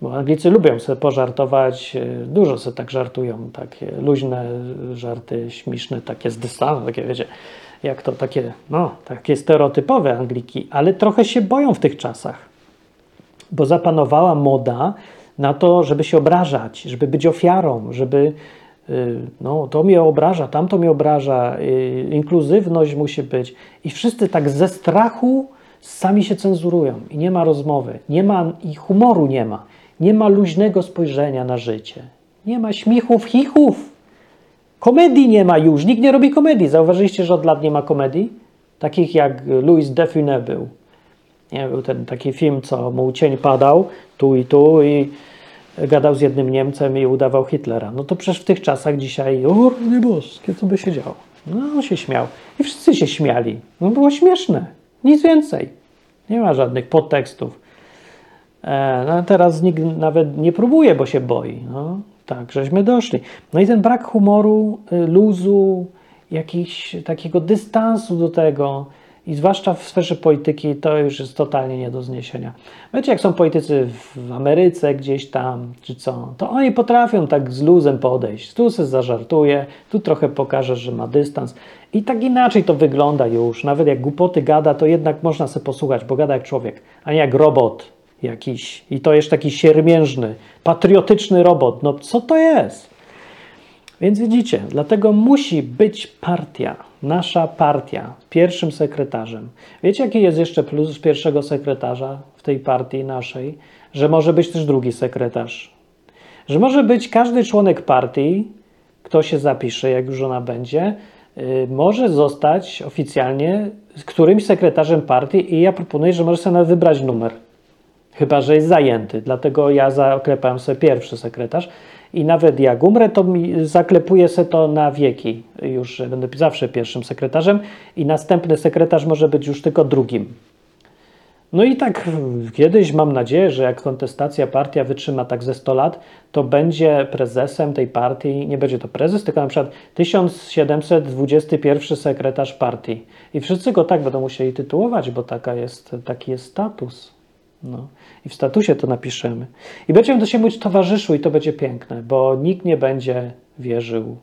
bo Anglicy lubią sobie pożartować, e, dużo sobie tak żartują, takie luźne żarty, śmieszne, takie z dystansu, takie wiecie, jak to takie, no, takie stereotypowe Angliki, ale trochę się boją w tych czasach, bo zapanowała moda na to, żeby się obrażać, żeby być ofiarą, żeby y, no, to mnie obraża, tamto mnie obraża, y, inkluzywność musi być. I wszyscy tak ze strachu sami się cenzurują i nie ma rozmowy, nie ma i humoru nie ma, nie ma luźnego spojrzenia na życie, nie ma śmichów, chichów. Komedii nie ma już, nikt nie robi komedii. Zauważyliście, że od lat nie ma komedii? Takich jak Louis Defune był. Nie, był ten taki film, co mu cień padał tu i tu i gadał z jednym Niemcem i udawał Hitlera. No to przecież w tych czasach dzisiaj, o nie boskie, co by się działo? No on się śmiał. I wszyscy się śmiali. No było śmieszne. Nic więcej. Nie ma żadnych podtekstów. E, no teraz nikt nawet nie próbuje, bo się boi. No, tak, żeśmy doszli. No i ten brak humoru, y, luzu, jakiś takiego dystansu do tego, i zwłaszcza w sferze polityki, to już jest totalnie nie do zniesienia. Wiecie, jak są politycy w Ameryce gdzieś tam, czy co, to oni potrafią tak z luzem podejść. Tu się zażartuje, tu trochę pokaże, że ma dystans. I tak inaczej to wygląda już. Nawet jak głupoty gada, to jednak można sobie posłuchać, bo gada jak człowiek, a nie jak robot jakiś. I to jest taki siermiężny, patriotyczny robot. No co to jest? Więc widzicie, dlatego musi być partia, nasza partia, pierwszym sekretarzem. Wiecie, jaki jest jeszcze plus pierwszego sekretarza w tej partii naszej? Że może być też drugi sekretarz. Że może być każdy członek partii, kto się zapisze, jak już ona będzie, może zostać oficjalnie którymś sekretarzem partii i ja proponuję, że może sobie nawet wybrać numer. Chyba, że jest zajęty. Dlatego ja zaklepałem sobie pierwszy sekretarz. I nawet jak umrę, to zaklepuję sobie to na wieki już, będę zawsze pierwszym sekretarzem i następny sekretarz może być już tylko drugim. No i tak kiedyś mam nadzieję, że jak kontestacja partia wytrzyma tak ze 100 lat, to będzie prezesem tej partii, nie będzie to prezes, tylko na przykład 1721 sekretarz partii. I wszyscy go tak będą musieli tytułować, bo taka jest, taki jest status. No. I w statusie to napiszemy. I będziemy do siebie mówić towarzyszu i to będzie piękne, bo nikt nie będzie wierzył,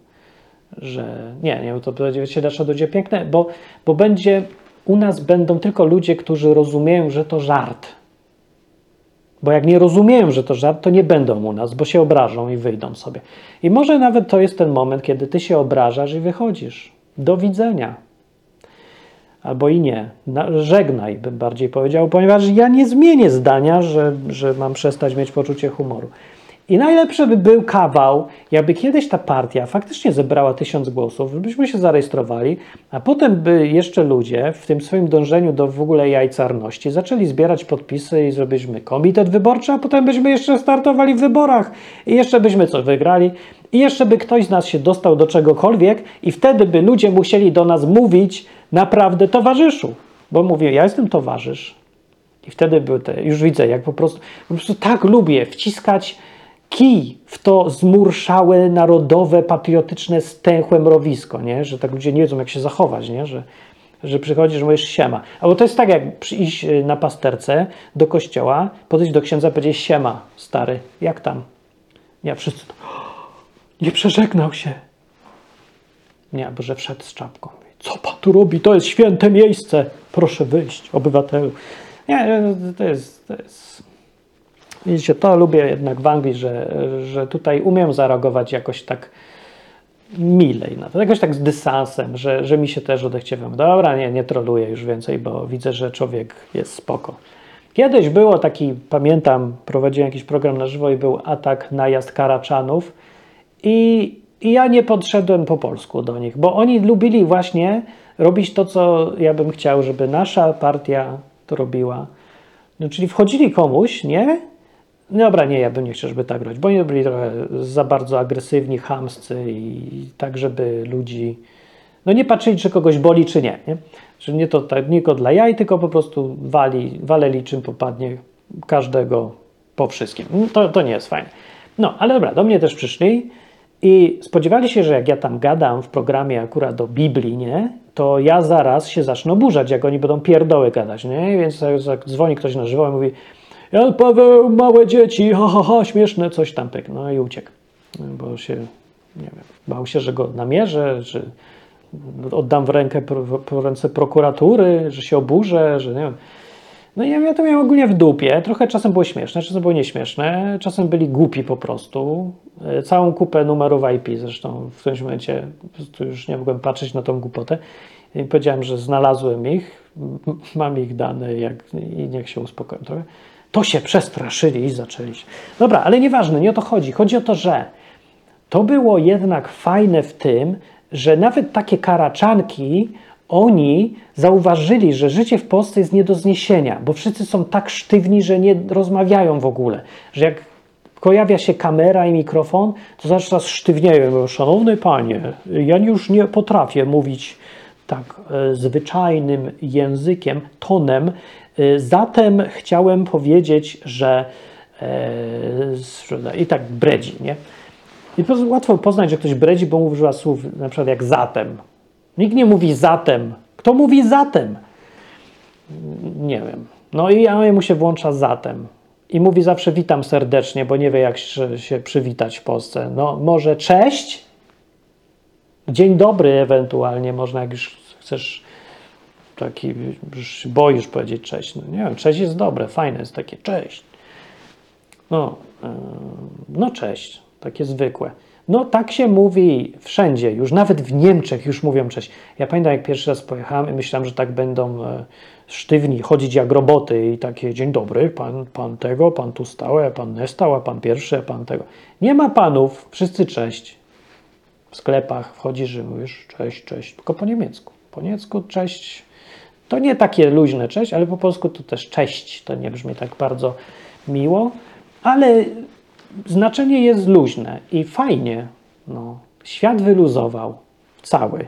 że... Nie, nie, to będzie się będzie piękne, bo, bo będzie... U nas będą tylko ludzie, którzy rozumieją, że to żart. Bo jak nie rozumieją, że to żart, to nie będą u nas, bo się obrażą i wyjdą sobie. I może nawet to jest ten moment, kiedy ty się obrażasz i wychodzisz. Do widzenia. Albo i nie. Na, żegnaj, bym bardziej powiedział, ponieważ ja nie zmienię zdania, że, że mam przestać mieć poczucie humoru. I najlepszy by był kawał, jakby kiedyś ta partia faktycznie zebrała tysiąc głosów, żebyśmy się zarejestrowali, a potem by jeszcze ludzie w tym swoim dążeniu do w ogóle jajcarności zaczęli zbierać podpisy i zrobiliśmy komitet wyborczy, a potem byśmy jeszcze startowali w wyborach i jeszcze byśmy coś wygrali i jeszcze by ktoś z nas się dostał do czegokolwiek i wtedy by ludzie musieli do nas mówić naprawdę towarzyszu. Bo mówię, ja jestem towarzysz. I wtedy były te, już widzę, jak po prostu, po prostu tak lubię wciskać kij w to zmurszałe, narodowe, patriotyczne, stęchłe mrowisko, nie? że tak ludzie nie wiedzą, jak się zachować, nie? Że, że przychodzisz, że mówisz siema. Albo to jest tak, jak przyjść na pasterce do kościoła, podejść do księdza powiedzieć siema, stary, jak tam? Nie, wszyscy to, nie przeżegnał się. Nie, bo że wszedł z czapką. Co pan tu robi? To jest święte miejsce. Proszę wyjść, obywatelu. Nie, to jest, to jest Widzicie, to lubię jednak w Anglii, że, że tutaj umiem zareagować jakoś tak milej na to, jakoś tak z dystansem, że, że mi się też odechciewa. Dobra, nie, nie troluję już więcej, bo widzę, że człowiek jest spoko. Kiedyś było taki, pamiętam, prowadziłem jakiś program na żywo i był atak najazd Karaczanów i, i ja nie podszedłem po polsku do nich, bo oni lubili właśnie robić to, co ja bym chciał, żeby nasza partia to robiła. No, czyli wchodzili komuś, nie? Dobra, nie, ja bym nie chciał, żeby tak robić, bo oni byli trochę za bardzo agresywni, chamscy i tak, żeby ludzi, no nie patrzyli, czy kogoś boli, czy nie, nie? Że nie to tak, nie tylko dla jaj, tylko po prostu wali, waleli czym popadnie każdego po wszystkim. No, to, to nie jest fajne. No, ale dobra, do mnie też przyszli i spodziewali się, że jak ja tam gadam w programie akurat do Biblii, nie? To ja zaraz się zacznę oburzać, jak oni będą pierdoły gadać, nie? Więc jak dzwoni ktoś na żywo i mówi Jan Paweł, małe dzieci, ha, ha, ha, śmieszne, coś tam pyk. No i uciekł, bo się, nie wiem, bał się, że go namierzę, że oddam w rękę, po ręce prokuratury, że się oburzę, że nie wiem. No i ja to miałem ogólnie w dupie. Trochę czasem było śmieszne, czasem było nieśmieszne, czasem byli głupi po prostu. Całą kupę numerów IP, zresztą w którymś momencie już nie mogłem patrzeć na tą głupotę. I powiedziałem, że znalazłem ich, mam ich dane jak, i niech się uspokoją trochę. To się przestraszyli i zaczęli się. Dobra, ale nieważne, nie o to chodzi. Chodzi o to, że to było jednak fajne w tym, że nawet takie karaczanki, oni zauważyli, że życie w Polsce jest nie do zniesienia, bo wszyscy są tak sztywni, że nie rozmawiają w ogóle. Że jak pojawia się kamera i mikrofon, to zawsze raz sztywnieją. Szanowny panie, ja już nie potrafię mówić tak e, zwyczajnym językiem, tonem, Y, zatem chciałem powiedzieć, że e, i tak bredzi, nie? I łatwo poznać, że ktoś bredzi, bo używa słów na przykład jak zatem. Nikt nie mówi zatem. Kto mówi zatem? Nie wiem. No i ja mu się włącza zatem. I mówi zawsze witam serdecznie, bo nie wie jak się przywitać w Polsce. No może cześć? Dzień dobry ewentualnie można, jak już chcesz taki, już się boisz powiedzieć cześć. No nie wiem, cześć jest dobre, fajne jest takie cześć. No, yy, no cześć, takie zwykłe. No tak się mówi wszędzie, już nawet w Niemczech już mówią cześć. Ja pamiętam, jak pierwszy raz pojechałem i myślałem, że tak będą e, sztywni, chodzić jak roboty i takie dzień dobry, pan, pan tego, pan tu stał, a pan nie stał, a pan pierwszy, pan tego. Nie ma panów, wszyscy cześć. W sklepach wchodzisz i mówisz cześć, cześć, tylko po niemiecku. Po niemiecku cześć to nie takie luźne cześć, ale po polsku to też cześć. To nie brzmi tak bardzo miło, ale znaczenie jest luźne i fajnie. No, świat wyluzował cały.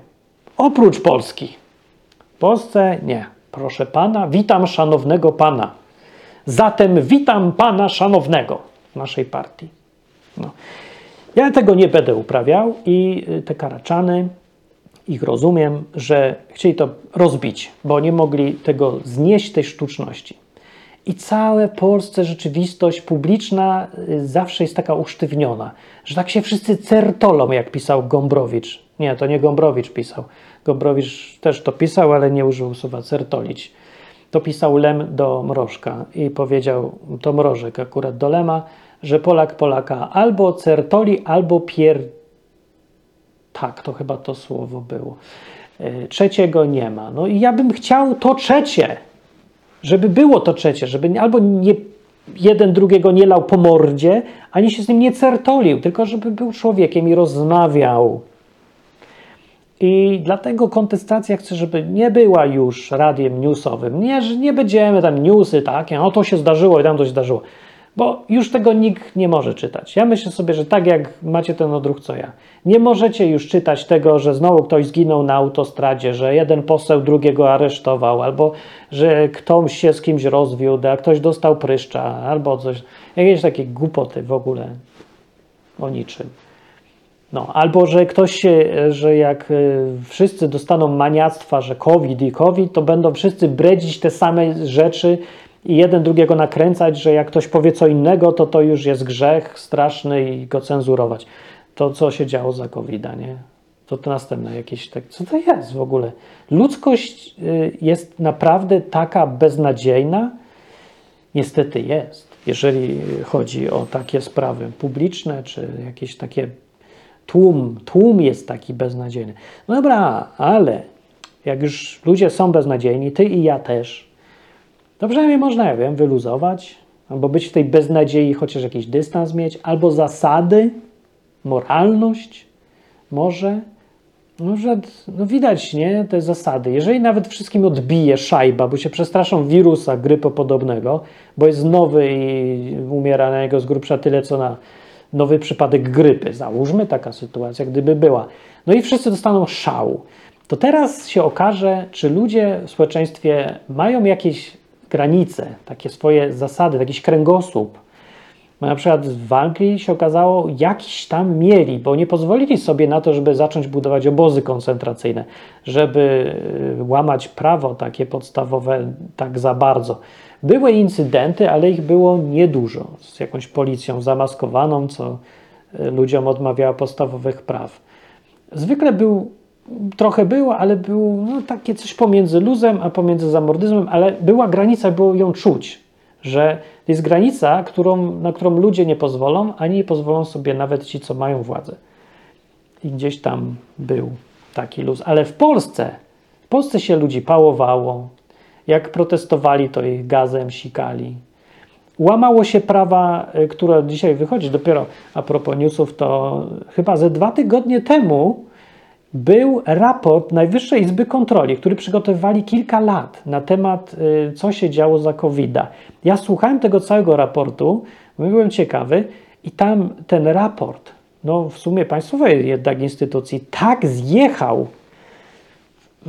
Oprócz Polski. W Polsce nie. Proszę pana, witam szanownego pana. Zatem witam pana szanownego w naszej partii. No. Ja tego nie będę uprawiał i y, te karaczany, ich rozumiem, że chcieli to rozbić, bo nie mogli tego znieść, tej sztuczności. I cała Polsce rzeczywistość publiczna y, zawsze jest taka usztywniona, że tak się wszyscy certolą, jak pisał Gombrowicz. Nie, to nie Gombrowicz pisał. Gombrowicz też to pisał, ale nie użył słowa certolić. To pisał Lem do Mrożka i powiedział, to Mrożek akurat do Lema, że Polak Polaka albo certoli, albo pier... Tak, to chyba to słowo było. Y, Trzeciego nie ma. No i ja bym chciał to trzecie, żeby było to trzecie, żeby albo nie, jeden drugiego nie lał po mordzie, ani się z nim nie certolił, tylko żeby był człowiekiem i rozmawiał. I dlatego kontestacja chce, żeby nie była już radiem newsowym. Nie, że nie będziemy tam newsy takie, o to się zdarzyło i tam to się zdarzyło. Bo już tego nikt nie może czytać. Ja myślę sobie, że tak jak macie ten odruch co ja, nie możecie już czytać tego, że znowu ktoś zginął na autostradzie, że jeden poseł drugiego aresztował, albo że ktoś się z kimś rozwiódł, a ktoś dostał pryszcza, albo coś. Jakieś takie głupoty w ogóle o niczym. No, albo że ktoś się, że jak y, wszyscy dostaną maniactwa, że COVID i COVID, to będą wszyscy bredzić te same rzeczy i jeden drugiego nakręcać, że jak ktoś powie co innego, to to już jest grzech straszny i go cenzurować. To, co się działo za covid nie? To to następne jakieś tak. Co to jest w ogóle? Ludzkość y, jest naprawdę taka beznadziejna? Niestety jest, jeżeli chodzi o takie sprawy publiczne, czy jakieś takie tłum, tłum jest taki beznadziejny. No dobra, ale jak już ludzie są beznadziejni, ty i ja też, to przynajmniej można, ja wiem, wyluzować, albo być w tej beznadziei, chociaż jakiś dystans mieć, albo zasady, moralność, może. Może, no widać, nie, te zasady. Jeżeli nawet wszystkim odbije szajba, bo się przestraszą wirusa grypopodobnego, bo jest nowy i umiera na niego z grubsza tyle, co na nowy przypadek grypy. Załóżmy taka sytuacja, gdyby była. No i wszyscy dostaną szału. To teraz się okaże, czy ludzie w społeczeństwie mają jakieś granice, takie swoje zasady, jakiś kręgosłup. No na przykład w Anglii się okazało, jakiś tam mieli, bo nie pozwolili sobie na to, żeby zacząć budować obozy koncentracyjne, żeby y, łamać prawo takie podstawowe tak za bardzo. Były incydenty, ale ich było niedużo, z jakąś policją zamaskowaną, co y, ludziom odmawiało podstawowych praw. Zwykle był, trochę było, ale było no, takie coś pomiędzy luzem, a pomiędzy zamordyzmem, ale była granica, było ją czuć, że jest granica, którą, na którą ludzie nie pozwolą, ani nie pozwolą sobie nawet ci, co mają władzę. I gdzieś tam był taki luz. Ale w Polsce, w Polsce się ludzi pałowało. Jak protestowali, to ich gazem sikali. Łamało się prawa, y, które dzisiaj wychodzi, dopiero a propos newsów, to chyba ze dwa tygodnie temu był raport Najwyższej Izby Kontroli, który przygotowywali kilka lat na temat, y, co się działo za covid -a. Ja słuchałem tego całego raportu, byłem ciekawy i tam ten raport, no w sumie państwowej jednak instytucji, tak zjechał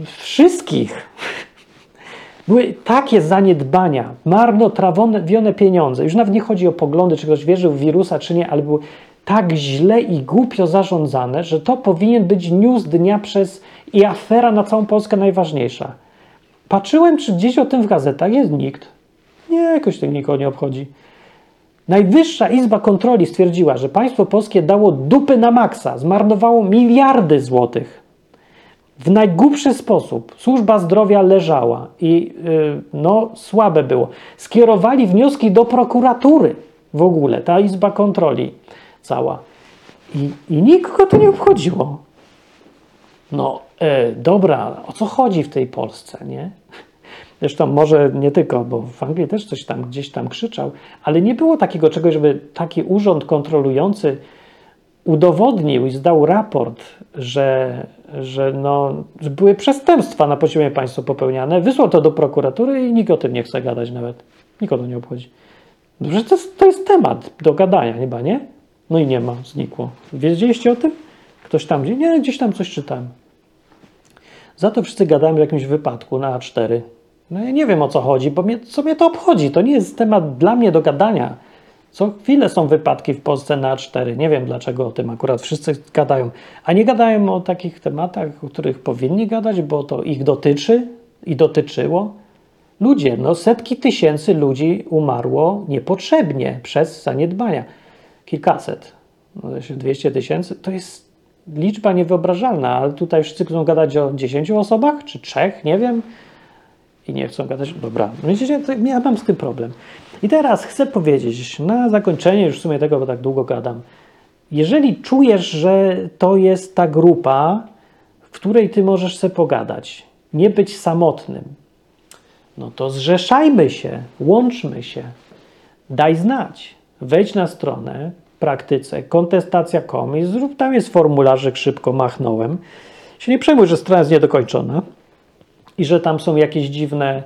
wszystkich. Były takie zaniedbania, marnotrawione pieniądze. Już nawet nie chodzi o poglądy, czy ktoś wierzył w wirusa, czy nie, ale były tak źle i głupio zarządzane, że to powinien być news dnia przez i afera na całą Polskę najważniejsza. Patrzyłem, czy gdzieś o tym w gazetach jest nikt. Nie, jakoś to nikogo nie obchodzi. Najwyższa Izba Kontroli stwierdziła, że państwo polskie dało dupy na maksa, zmarnowało miliardy złotych. W najgłupszy sposób służba zdrowia leżała i yy, no słabe było. Skierowali wnioski do prokuratury w ogóle, ta Izba Kontroli cała. I, i nikogo to nie obchodziło. No e, dobra, o co chodzi w tej Polsce, nie? Zresztą może nie tylko, bo w Anglii też coś tam gdzieś tam krzyczał, ale nie było takiego czegoś, żeby taki urząd kontrolujący udowodnił i zdał raport, że, że, no, były przestępstwa na poziomie państwa popełniane, wysłał to do prokuratury i nikt o tym nie chce gadać nawet. Nikogo to nie obchodzi. Dobrze, to to jest temat do gadania chyba, nie? No i nie ma, znikło. Wiedzieliście o tym? Ktoś tam, gdzie- nie, gdzieś tam coś czytałem. Za to wszyscy gadają o jakimś wypadku na A4. No ja nie wiem o co chodzi, bo mnie, co mnie to obchodzi? To nie jest temat dla mnie do gadania. Co chwilę są wypadki w Polsce na A4. Nie wiem dlaczego o tym akurat wszyscy gadają. A nie gadają o takich tematach, o których powinni gadać, bo to ich dotyczy i dotyczyło. Ludzie, no setki tysięcy ludzi umarło niepotrzebnie przez zaniedbania. Kilkaset, no 200 tysięcy, to jest liczba niewyobrażalna, ale tutaj wszyscy chcą gadać o 10 osobach, czy trzech, nie wiem. I nie chcą gadać. Dobra, widzicie, to ja mam z tym problem. I teraz chcę powiedzieć, na zakończenie już w sumie tego, bo tak długo gadam. Jeżeli czujesz, że to jest ta grupa, w której ty możesz sobie pogadać, nie być samotnym, no to zrzeszajmy się, łączmy się, daj znać. Wejdź na stronę praktyce kontestacja.com i zrób, tam jest formularzyk, szybko machnąłem. Się nie przejmuj, że strona jest niedokończona i że tam są jakieś dziwne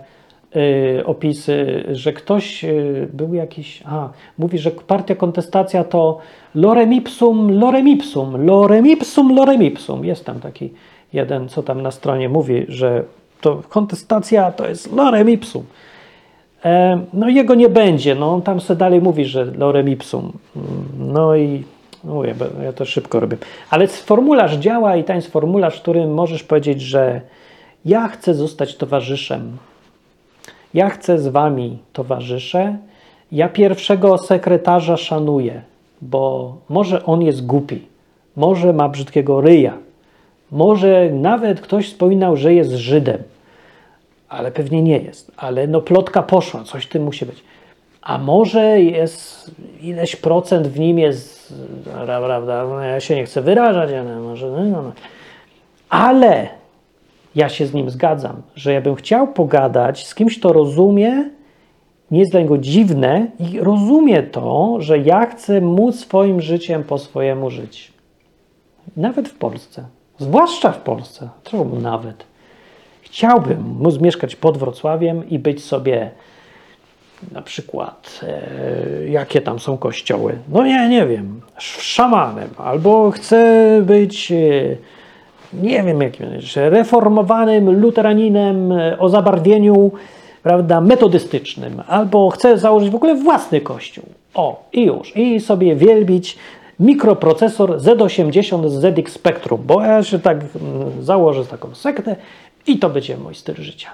y, opisy, że ktoś y, był jakiś, a mówi, że partia kontestacja to lorem ipsum, lorem ipsum, lorem ipsum, lorem ipsum. Jest tam taki jeden, co tam na stronie mówi, że to kontestacja to jest lorem ipsum. E, No i jego nie będzie, no on tam sobie dalej mówi, że lorem ipsum. No i mówię, bo ja to szybko robię. Ale formularz działa i tam jest formularz, w którym możesz powiedzieć, że ja chcę zostać towarzyszem. Ja chcę z wami towarzyszę. Ja pierwszego sekretarza szanuję, bo może on jest głupi, może ma brzydkiego ryja, może nawet ktoś wspominał, że jest Żydem, ale pewnie nie jest. Ale no plotka poszła, coś w tym musi być. A może jest ileś procent w nim jest, prawda, no ja się nie chcę wyrażać, ale może, no, no, no. ale ja się z nim zgadzam, że ja bym chciał pogadać z kimś, kto rozumie, nie jest dla niego dziwne i rozumie to, że ja chcę móc swoim życiem po swojemu żyć. Nawet w Polsce. Zwłaszcza w Polsce. Czemu nawet? Chciałbym móc mieszkać pod Wrocławiem i być sobie na przykład, e, jakie tam są kościoły. No ja nie wiem, sz- szamanem, albo chcę być, e, nie wiem jakim, reformowanym luteraninem e, o zabarwieniu, prawda, metodystycznym, albo chcę założyć w ogóle własny kościół. O, i już, i sobie wielbić mikroprocesor Z80 z ZX Spectrum, bo ja się tak mm, założę taką sektę i to będzie mój styl życia.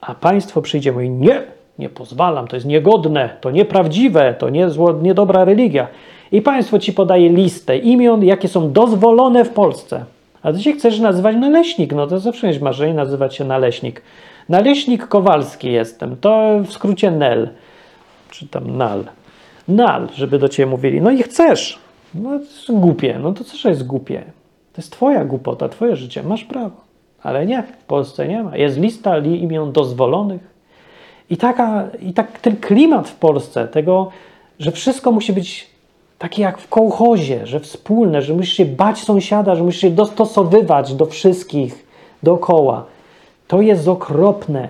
A państwo przyjdzie i mówi, nie, nie pozwalam, to jest niegodne, to nieprawdziwe, to nie zło, niedobra religia. I państwo ci podaje listę imion, jakie są dozwolone w Polsce. A ty się chcesz nazywać naleśnik, no to zawsze jest marzenie nazywać się naleśnik. Naleśnik Kowalski jestem, to w skrócie NEL, czy tam NAL. NAL, żeby do ciebie mówili. No i chcesz. No to jest głupie, no to co jest głupie? To jest twoja głupota, twoje życie, masz prawo. Ale nie, w Polsce nie ma. Jest lista li imion dozwolonych. I, taka, I tak ten klimat w Polsce, tego, że wszystko musi być takie jak w kołchozie, że wspólne, że musisz się bać sąsiada, że musisz się dostosowywać do wszystkich dookoła. To jest okropne.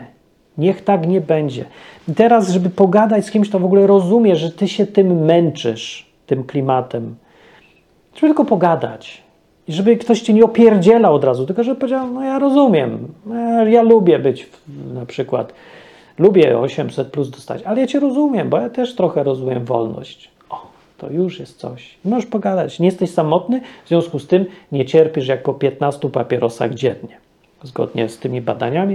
Niech tak nie będzie. I teraz, żeby pogadać z kimś, to w ogóle rozumie, że ty się tym męczysz, tym klimatem. Żeby tylko pogadać. I żeby ktoś cię nie opierdzielał od razu, tylko żeby powiedział, no ja rozumiem, ja, ja lubię być w- na przykład, lubię 800 plus dostać, ale ja cię rozumiem, bo ja też trochę rozumiem wolność. O, to już jest coś. Możesz pogadać. Nie jesteś samotny, w związku z tym nie cierpisz jak po 15 papierosach dziennie. Zgodnie z tymi badaniami.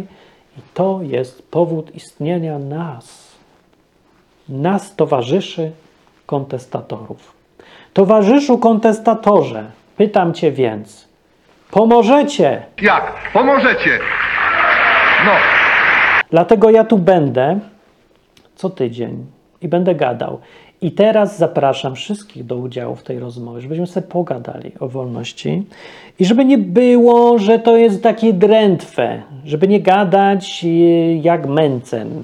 I to jest powód istnienia nas. Nas towarzyszy kontestatorów. Towarzyszu kontestatorze, pytam cię więc, pomożecie? Jak? Pomożecie. No. Dlatego ja tu będę co tydzień i będę gadał. I teraz zapraszam wszystkich do udziału w tej rozmowie, żebyśmy sobie pogadali o wolności i żeby nie było, że to jest takie drętwe, żeby nie gadać y, jak Mencen,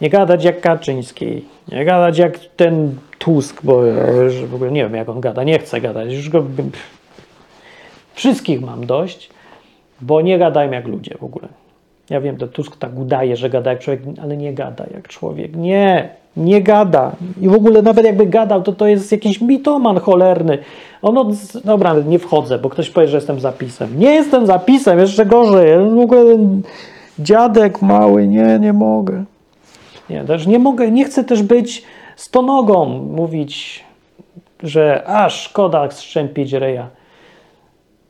nie gadać jak Kaczyński, nie gadać jak ten Tusk, bo w ogóle nie wiem jak on gada, nie chcę gadać, już go wszystkich mam dość, bo nie gadają jak ludzie w ogóle. Ja wiem, to Tusk tak udaje, że gada jak człowiek, ale nie gada jak człowiek. Nie, nie gada. I w ogóle nawet jakby gadał, to to jest jakiś mitoman cholerny. Ono, dobra, nie wchodzę, bo ktoś powie, że jestem zapisem. Nie jestem zapisem, jeszcze gorzej. W ogóle dziadek mały, nie, nie mogę. Nie, też nie mogę, nie chcę też być stonogą, mówić, że a szkoda strzępić ryja.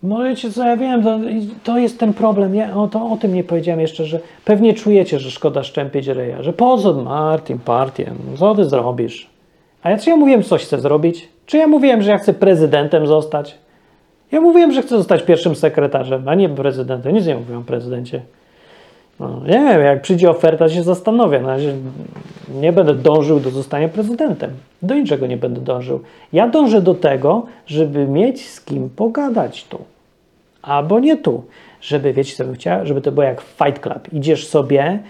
Możecie, co ja wiem, to, to jest ten problem. Ja o, to, o tym nie powiedziałem jeszcze, że pewnie czujecie, że szkoda szczępić ryja, że po co Martin, partię, co ty zrobisz? A ja czy ja mówiłem, coś chcę zrobić? Czy ja mówiłem, że ja chcę prezydentem zostać? Ja mówiłem, że chcę zostać pierwszym sekretarzem, a nie prezydentem. Nic nie mówiłem o prezydencie. No, nie wiem, jak przyjdzie oferta, się zastanowię. Na razie nie będę dążył do zostania prezydentem. Do niczego nie będę dążył. Ja dążę do tego, żeby mieć z kim pogadać tu. Albo nie tu. Żeby, wiecie co bym chciał? Żeby to było jak Fight Club. Idziesz sobie,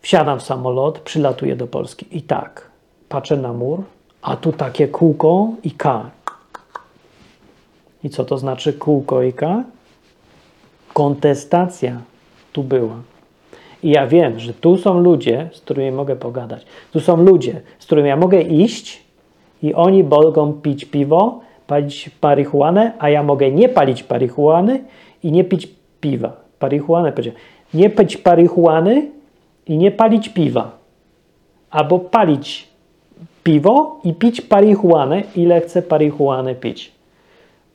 wsiadam w samolot, przylatuję do Polski. I tak, patrzę na mur, a tu takie kółko i K. I co to znaczy kółko i K? Kontestacja tu była. I ja wiem, że tu są ludzie, z którymi mogę pogadać. Tu są ludzie, z którymi ja mogę iść i oni mogą pić piwo, palić marihuanę, a ja mogę nie palić marihuany i nie pić piwa. Marihuanę powiedziałem. Nie pić marihuany i nie palić piwa. Albo palić piwo i pić marihuanę, ile chcę marihuany pić.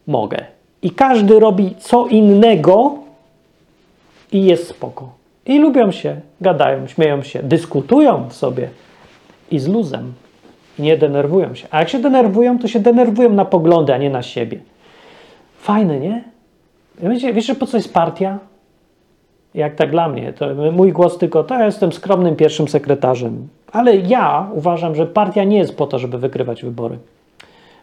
Mogę. I każdy robi co innego i jest spoko. I lubią się, gadają, śmieją się, dyskutują w sobie i z luzem. Nie denerwują się. A jak się denerwują, to się denerwują na poglądy, a nie na siebie. Fajne, nie? Wiecie, wiesz, po co jest partia? Jak tak dla mnie, to mój głos tylko to ja jestem skromnym pierwszym sekretarzem. Ale ja uważam, że partia nie jest po to, żeby wygrywać wybory.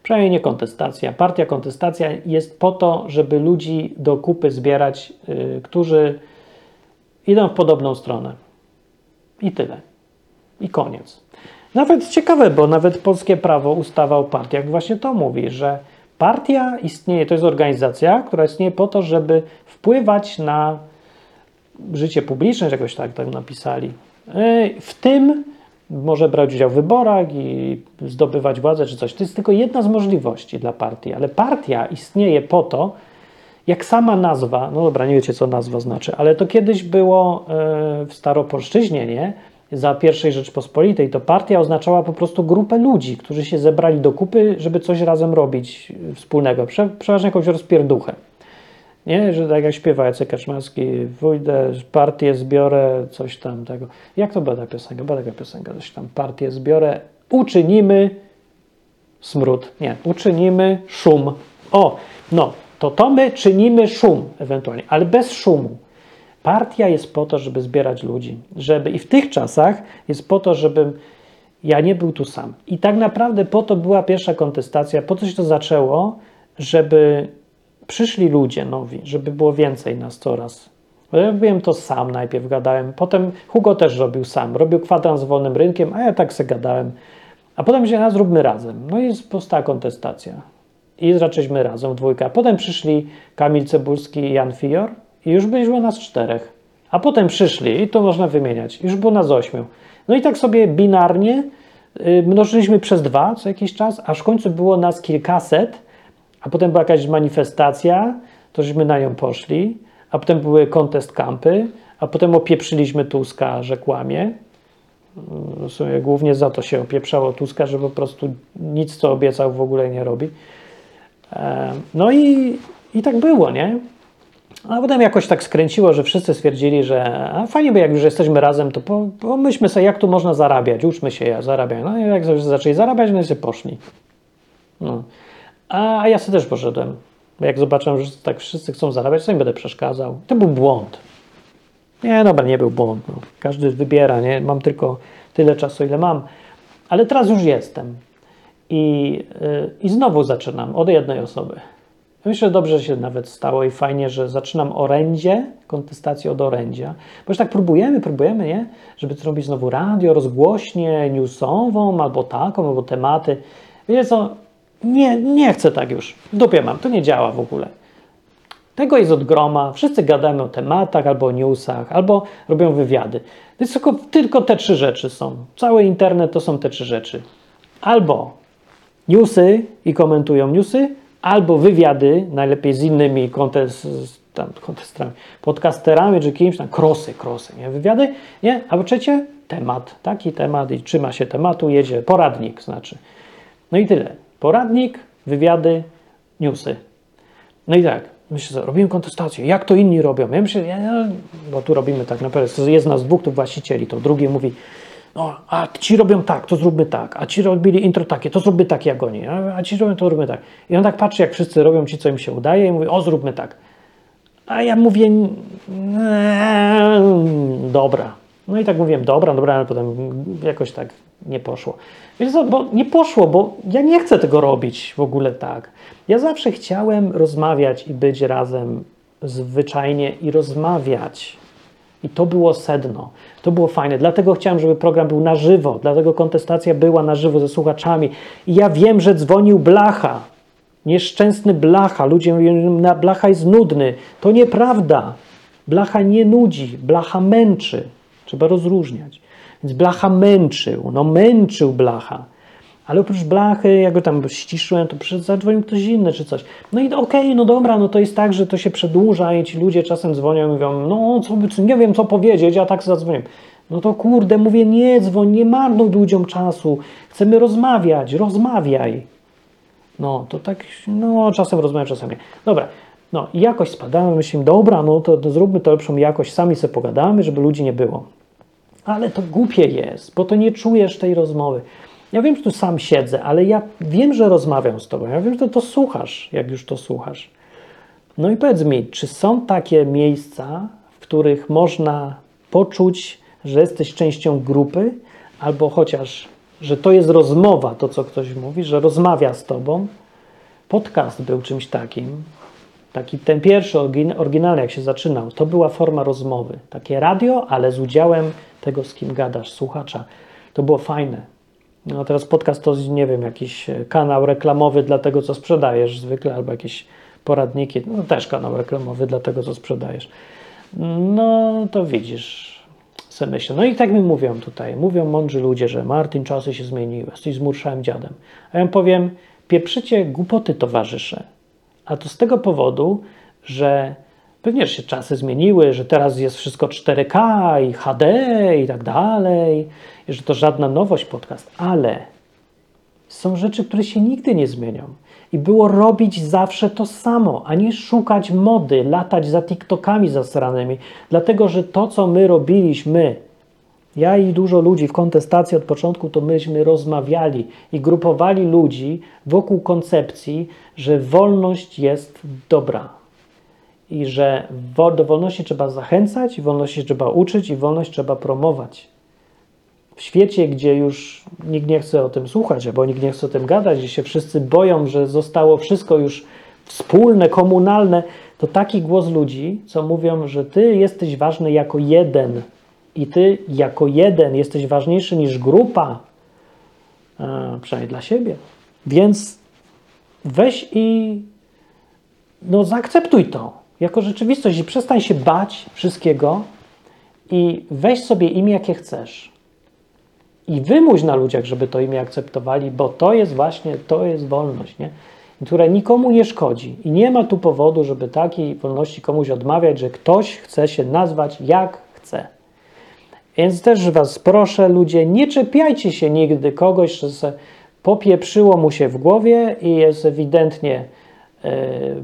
Przynajmniej nie kontestacja. Partia, kontestacja jest po to, żeby ludzi do kupy zbierać, yy, którzy idą w podobną stronę. I tyle. I koniec. Nawet ciekawe, bo nawet polskie prawo, ustawa o partiach właśnie to mówi, że partia istnieje, to jest organizacja, która istnieje po to, żeby wpływać na życie publiczne, jakoś tak, tak napisali. W tym może brać udział w wyborach i zdobywać władzę czy coś. To jest tylko jedna z możliwości dla partii, ale partia istnieje po to, jak sama nazwa, no dobra, nie wiecie co nazwa znaczy, ale to kiedyś było w Staropolszczyźnie, nie? Za pierwszej Rzeczpospolitej, to partia oznaczała po prostu grupę ludzi, którzy się zebrali do kupy, żeby coś razem robić wspólnego, Prze przeważnie jakąś rozpierduchę. Nie, że tak jak śpiewa Jacek Kaczmarski, pójdę, partię zbiorę, coś tam tego. Jak to była ta piosenka? Była taka piosenka, coś tam, partię zbiorę, uczynimy smród, nie, uczynimy szum. O, no, to to my czynimy szum ewentualnie, ale bez szumu. Partia jest po to, żeby zbierać ludzi, żeby i w tych czasach jest po to, żebym ja nie był tu sam. I tak naprawdę po to była pierwsza kontestacja, po co się to zaczęło, żeby przyszli ludzie nowi, żeby było więcej nas coraz. Robiłem to sam, najpierw gadałem, potem Hugo też robił sam, robił kwadrans z wolnym rynkiem, a ja tak se gadałem. A potem się nas zróbmy razem. No i powstała kontestacja. I zaczęliśmy razem, dwójka. Potem przyszli Kamil Cebulski i Jan Fior i już byliśmy nas czterech. A potem przyszli, i to można wymieniać, już było nas ośmiu. No i tak sobie binarnie y, mnożyliśmy przez dwa co jakiś czas, aż w końcu było nas kilkaset, a potem była jakaś manifestacja, to żeśmy na nią poszli, a potem były contest campy, a potem opieprzyliśmy Tuska, że kłamie. W sumie głównie za to się opieprzało Tuska, że po prostu nic, co obiecał, w ogóle nie robi. No i, i tak było, nie? A potem jakoś tak skręciło, że wszyscy stwierdzili, że fajnie by jak już jesteśmy razem, to pomyślmy sobie, jak tu można zarabiać, uczmy się ja zarabiać. No i jak zaczęli zarabiać, no i sobie poszli. No. A ja sobie też poszedłem. Jak zobaczyłem, że tak wszyscy chcą zarabiać, to nie będę przeszkadzał. To był błąd. Nie, dobra, nie był błąd. No. Każdy wybiera, nie? Mam tylko tyle czasu, ile mam. Ale teraz już jestem. I, yy, i znowu zaczynam od jednej osoby. Myślę, że dobrze się nawet stało i fajnie, że zaczynam orędzie, kontestację od orędzia. Bo już tak próbujemy, próbujemy, nie? Żeby zrobić znowu radio, rozgłośnię newsową, albo taką, albo tematy. Wiecie co? Nie, nie chcę tak już. Dupie mam, to nie działa w ogóle. Tego jest od groma. Wszyscy gadamy o tematach, albo o newsach, albo robią wywiady. To jest tylko, tylko te trzy rzeczy są. Cały internet to są te trzy rzeczy. Albo newsy i komentują newsy, albo wywiady, najlepiej z innymi kontest, tam, kontestrami, podcasterami czy kimś tam, krosy, krosy, nie? Wywiady, nie? Albo trzecie, temat, taki temat i trzyma się tematu, jedzie, poradnik znaczy. No i tyle. Poradnik, wywiady, newsy. No i tak, myślę sobie, robimy kontestację, jak to inni robią? Ja myślę, ja, bo tu robimy tak naprawdę, jest nas dwóch tu właścicieli, to drugi mówi, no, a ci robią tak, to zróbmy tak, a ci robili intro takie, to zróbmy tak jak oni, a, ci robią to zróbmy tak. I on tak patrzy, jak wszyscy robią ci, co im się udaje i mówi, o zróbmy tak. A ja mówię, "Eee, dobra. No i tak mówiłem, dobra, dobra, ale potem jakoś tak nie poszło. Wiesz co, bo nie poszło, bo ja nie chcę tego robić w ogóle tak. Ja zawsze chciałem rozmawiać i być razem zwyczajnie i rozmawiać. I to było sedno. To było fajne. Dlatego chciałem, żeby program był na żywo. Dlatego kontestacja była na żywo ze słuchaczami. I ja wiem, że dzwonił Blacha. Nieszczęsny Blacha. Ludzie mówią, że Blacha jest nudny. To nieprawda. Blacha nie nudzi. Blacha męczy. Trzeba rozróżniać. Więc Blacha męczył. No męczył Blacha. Ale oprócz blachy, jak go tam ściszyłem, to przecież zadzwonił ktoś inny czy coś. No i okej, no dobra, no to jest tak, że to się przedłuża i ci ludzie czasem dzwonią i mówią, no co, nie wiem co powiedzieć, ja tak zadzwonię. No to kurde, mówię, nie dzwoń, nie marnuj ludziom czasu, chcemy rozmawiać, rozmawiaj. No, to tak, no czasem rozmawiam, czasem nie. Dobra, no i jakoś spadamy, myślimy, dobra, no to, to zróbmy to lepszą jakość, sami sobie pogadamy, żeby ludzi nie było. Ale to głupie jest, bo to nie czujesz tej rozmowy. Ja wiem, że tu sam siedzę, ale ja wiem, że rozmawiam z tobą. Ja wiem, że to słuchasz, jak już to słuchasz. No i powiedz mi, czy są takie miejsca, w których można poczuć, że jesteś częścią grupy, albo chociaż, że to jest rozmowa, to co ktoś mówi, że rozmawia z tobą? Podcast był czymś takim. Taki ten pierwszy orygin- oryginalny, jak się zaczynał, to była forma rozmowy. Takie radio, ale z udziałem tego, z kim gadasz, słuchacza. To było fajne. No teraz podcast to, nie wiem, jakiś e, kanał reklamowy dla tego, co sprzedajesz zwykle, albo jakieś poradniki, no też kanał reklamowy dla tego, co sprzedajesz. No to widzisz, se myślę. No i tak mi mówią tutaj, mówią mądrzy ludzie, że Martin, czasy się zmieniły, jesteś zmurszałym dziadem. A ja powiem, pieprzycie głupoty towarzysze. A to z tego powodu, że pewnie że się czasy zmieniły, że teraz jest wszystko 4K i HD i tak dalej, i że to żadna nowość podcast, ale są rzeczy, które się nigdy nie zmienią. I było robić zawsze to samo, a nie szukać mody, latać za TikTokami zasranymi, dlatego że to, co my robiliśmy, ja i dużo ludzi w kontestacji od początku, to myśmy rozmawiali i grupowali ludzi wokół koncepcji, że wolność jest dobra i że do wolności trzeba zachęcać, wolności trzeba uczyć, i wolność trzeba promować. W świecie, gdzie już nikt nie chce o tym słuchać, albo nikt nie chce o tym gadać, gdzie się wszyscy boją, że zostało wszystko już wspólne, komunalne, to taki głos ludzi, co mówią, że ty jesteś ważny jako jeden i ty jako jeden jesteś ważniejszy niż grupa, e, przynajmniej dla siebie. Więc weź i no zaakceptuj to jako rzeczywistość i przestań się bać wszystkiego i weź sobie imię, jakie chcesz. I wymuś na ludziach, żeby to imię akceptowali, bo to jest właśnie, to jest wolność, nie? która nikomu nie szkodzi. I nie ma tu powodu, żeby takiej wolności komuś odmawiać, że ktoś chce się nazwać jak chce. Więc też Was proszę, ludzie, nie czepiajcie się nigdy kogoś, że popieprzyło mu się w głowie i jest ewidentnie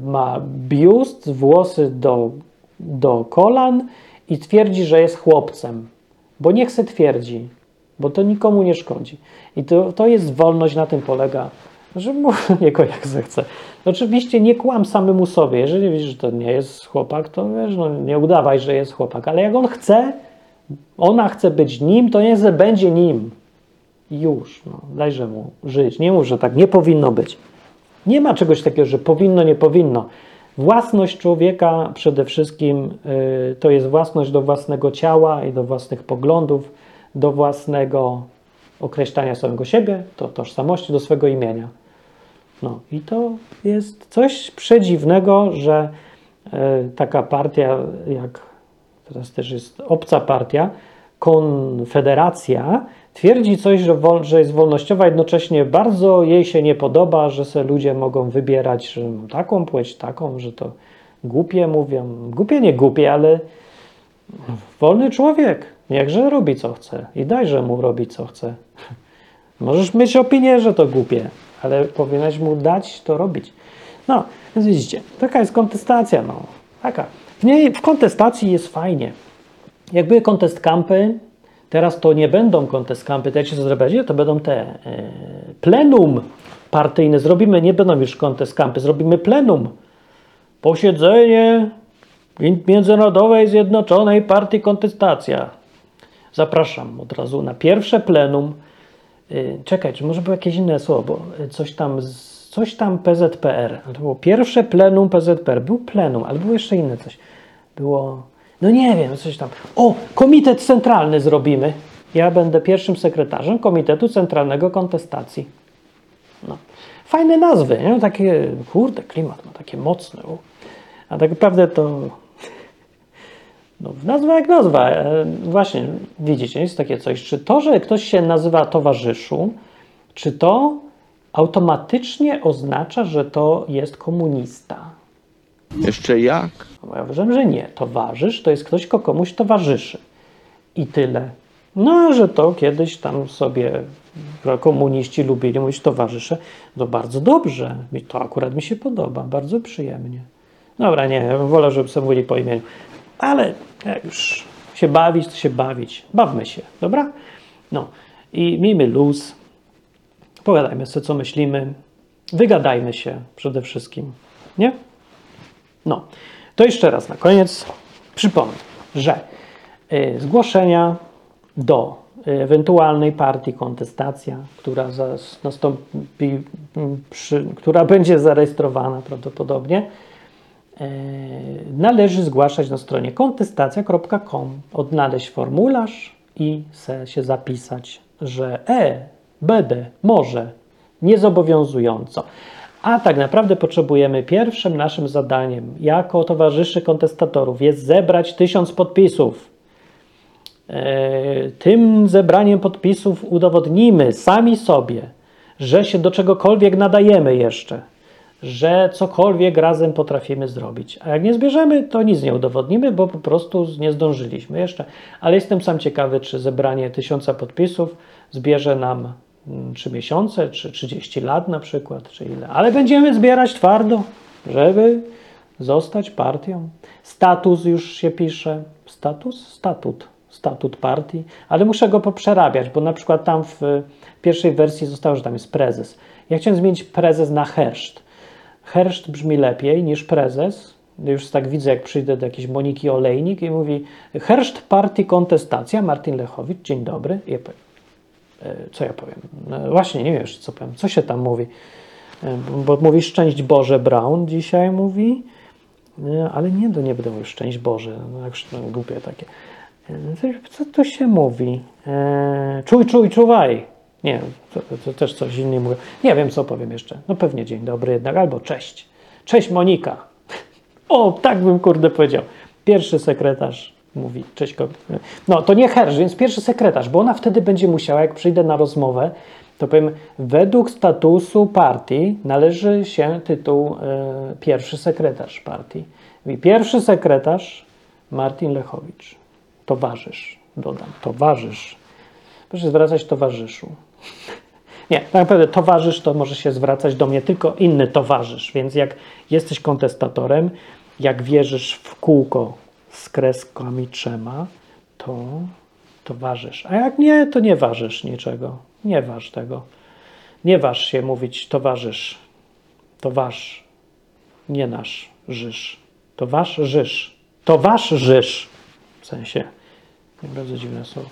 ma biust, włosy do, do kolan i twierdzi, że jest chłopcem. Bo niech se twierdzi, bo to nikomu nie szkodzi. I to, to jest wolność, na tym polega, że może niego jak zechce. Oczywiście nie kłam samemu sobie. Jeżeli widzisz, że to nie jest chłopak, to wiesz, no, nie udawaj, że jest chłopak. Ale jak on chce, ona chce być nim, to niech będzie nim. Już, no, dajże mu żyć. Nie mów, że tak nie powinno być. Nie ma czegoś takiego, że powinno, nie powinno. Własność człowieka przede wszystkim y, to jest własność do własnego ciała i do własnych poglądów, do własnego określania samego siebie, do tożsamości, do swego imienia. No i to jest coś przedziwnego, że e, taka partia, jak teraz też jest obca partia, Konfederacja, twierdzi coś, że, wol, że jest wolnościowa, jednocześnie bardzo jej się nie podoba, że se ludzie mogą wybierać że taką płeć, taką, że to głupie mówią. Głupie, nie głupie, ale wolny człowiek, niechże robi co chce i dajże mu robić co chce. Możesz mieć opinię, że to głupie, ale powinieneś mu dać to robić. No, więc widzicie, taka jest kontestacja, no. Taka. W niej, w kontestacji jest fajnie. Jak były kontest kampy, teraz to nie będą kontest kampy, to się zrobicie, to będą te e, plenum partyjne zrobimy, nie będą już kontest kampy, zrobimy plenum. Posiedzenie Międzynarodowej Zjednoczonej Partii Kontestacja. Zapraszam od razu na pierwsze plenum. Y, Czekaj, czy może było jakieś inne słowo? y, Coś tam, coś tam PZPR. To było pierwsze plenum PZPR. Był plenum, ale było jeszcze inne coś. Było, no nie wiem, coś tam. O, komitet centralny zrobimy. Ja będę pierwszym sekretarzem Komitetu Centralnego Kontestacji. No. Fajne nazwy, nie? Takie, kurde, klimat ma takie mocne. A tak naprawdę to no, nazwa jak nazwa. E, Właśnie, widzicie, jest takie coś. Czy to, że ktoś się nazywa towarzyszu, czy to automatycznie oznacza, że to jest komunista? Jeszcze jak? Ja uważam, że nie. Towarzysz to jest ktoś, kto komuś towarzyszy. I tyle. No, że to kiedyś tam sobie komuniści lubili mówić towarzysze, to bardzo dobrze. To akurat mi się podoba, bardzo przyjemnie. Dobra, nie, wolał, żeby sobie mówili po imieniu. Ale jak już się bawić, to się bawić. Bawmy się, dobra? No i miejmy luz. Pogadajmy sobie, co myślimy. Wygadajmy się przede wszystkim. Nie? No, to jeszcze raz na koniec przypomnę, że y, zgłoszenia do y, ewentualnej partii kontestacja, która nastąpi, mm, przy, która będzie zarejestrowana prawdopodobnie, y, należy zgłaszać na stronie kontestacja.com, odnaleźć formularz i se się zapisać, że e, będę, może, niezobowiązująco. A tak naprawdę potrzebujemy pierwszym naszym zadaniem jako towarzyszy kontestatorów jest zebrać tysiąc podpisów. E, Tym zebraniem podpisów udowodnimy sami sobie, że się do czegokolwiek nadajemy jeszcze, że cokolwiek razem potrafimy zrobić. A jak nie zbierzemy, to nic nie udowodnimy, bo po prostu nie zdążyliśmy jeszcze. Ale jestem sam ciekawy, czy zebranie tysiąca podpisów zbierze nam 3 miesiące, czy 30 lat na przykład, czy ile. Ale będziemy zbierać twardo, żeby zostać partią. Status już się pisze. Status? Statut. Statut partii. Ale muszę go poprzerabiać, bo na przykład tam w pierwszej wersji zostało, że tam jest prezes. Ja chciałem zmienić prezes na herszt. Herszt brzmi lepiej niż prezes. Już tak widzę, jak przyjdę do jakiejś Moniki Olejnik i mówi Herszt Partii Kontestacja, Martin Lechowicz, dzień dobry. I ja powiem, co ja powiem? No właśnie, nie jeszcze co powiem. Co się tam mówi? E, Bo mówi szczęść Boże Brown dzisiaj mówi, E, ale nie, to nie będę mówił szczęść Boże, no, jak no, głupie takie. E, Co, to się mówi? E, czuj, czuj, czuwaj. Nie, to, to też coś innego mówię. Nie wiem, co powiem jeszcze. No pewnie dzień dobry jednak, albo cześć. Cześć Monika. O, tak bym kurde powiedział. Pierwszy sekretarz mówi, cześć ko- No, to nie herż, więc pierwszy sekretarz, bo ona wtedy będzie musiała, jak przyjdę na rozmowę, to powiem, według statusu partii należy się tytuł e, pierwszy sekretarz partii. Mówi, pierwszy sekretarz Martin Lechowicz. Towarzysz, dodam, towarzysz. Proszę zwracać towarzyszu. Nie, tak naprawdę towarzysz to może się zwracać do mnie tylko inny towarzysz, więc jak jesteś kontestatorem, jak wierzysz w kółko z kreskami trzema, to towarzysz. A jak nie, to nie ważysz niczego. Nie waż tego. Nie waż się mówić towarzysz. To wasz. Nie nasz żysz. To wasz żysz. To wasz żysz. W sensie. Bardzo dziwne słowo.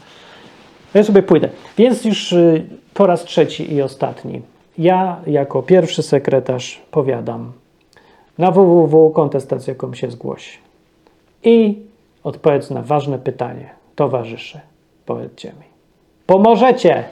Ja sobie pójdę. Więc już y, po raz trzeci i ostatni. Ja jako pierwszy sekretarz powiadam na www.kontestacja.com się zgłoś i odpowiedz na ważne pytanie. Towarzysze, powiedzcie mi. Pomożecie!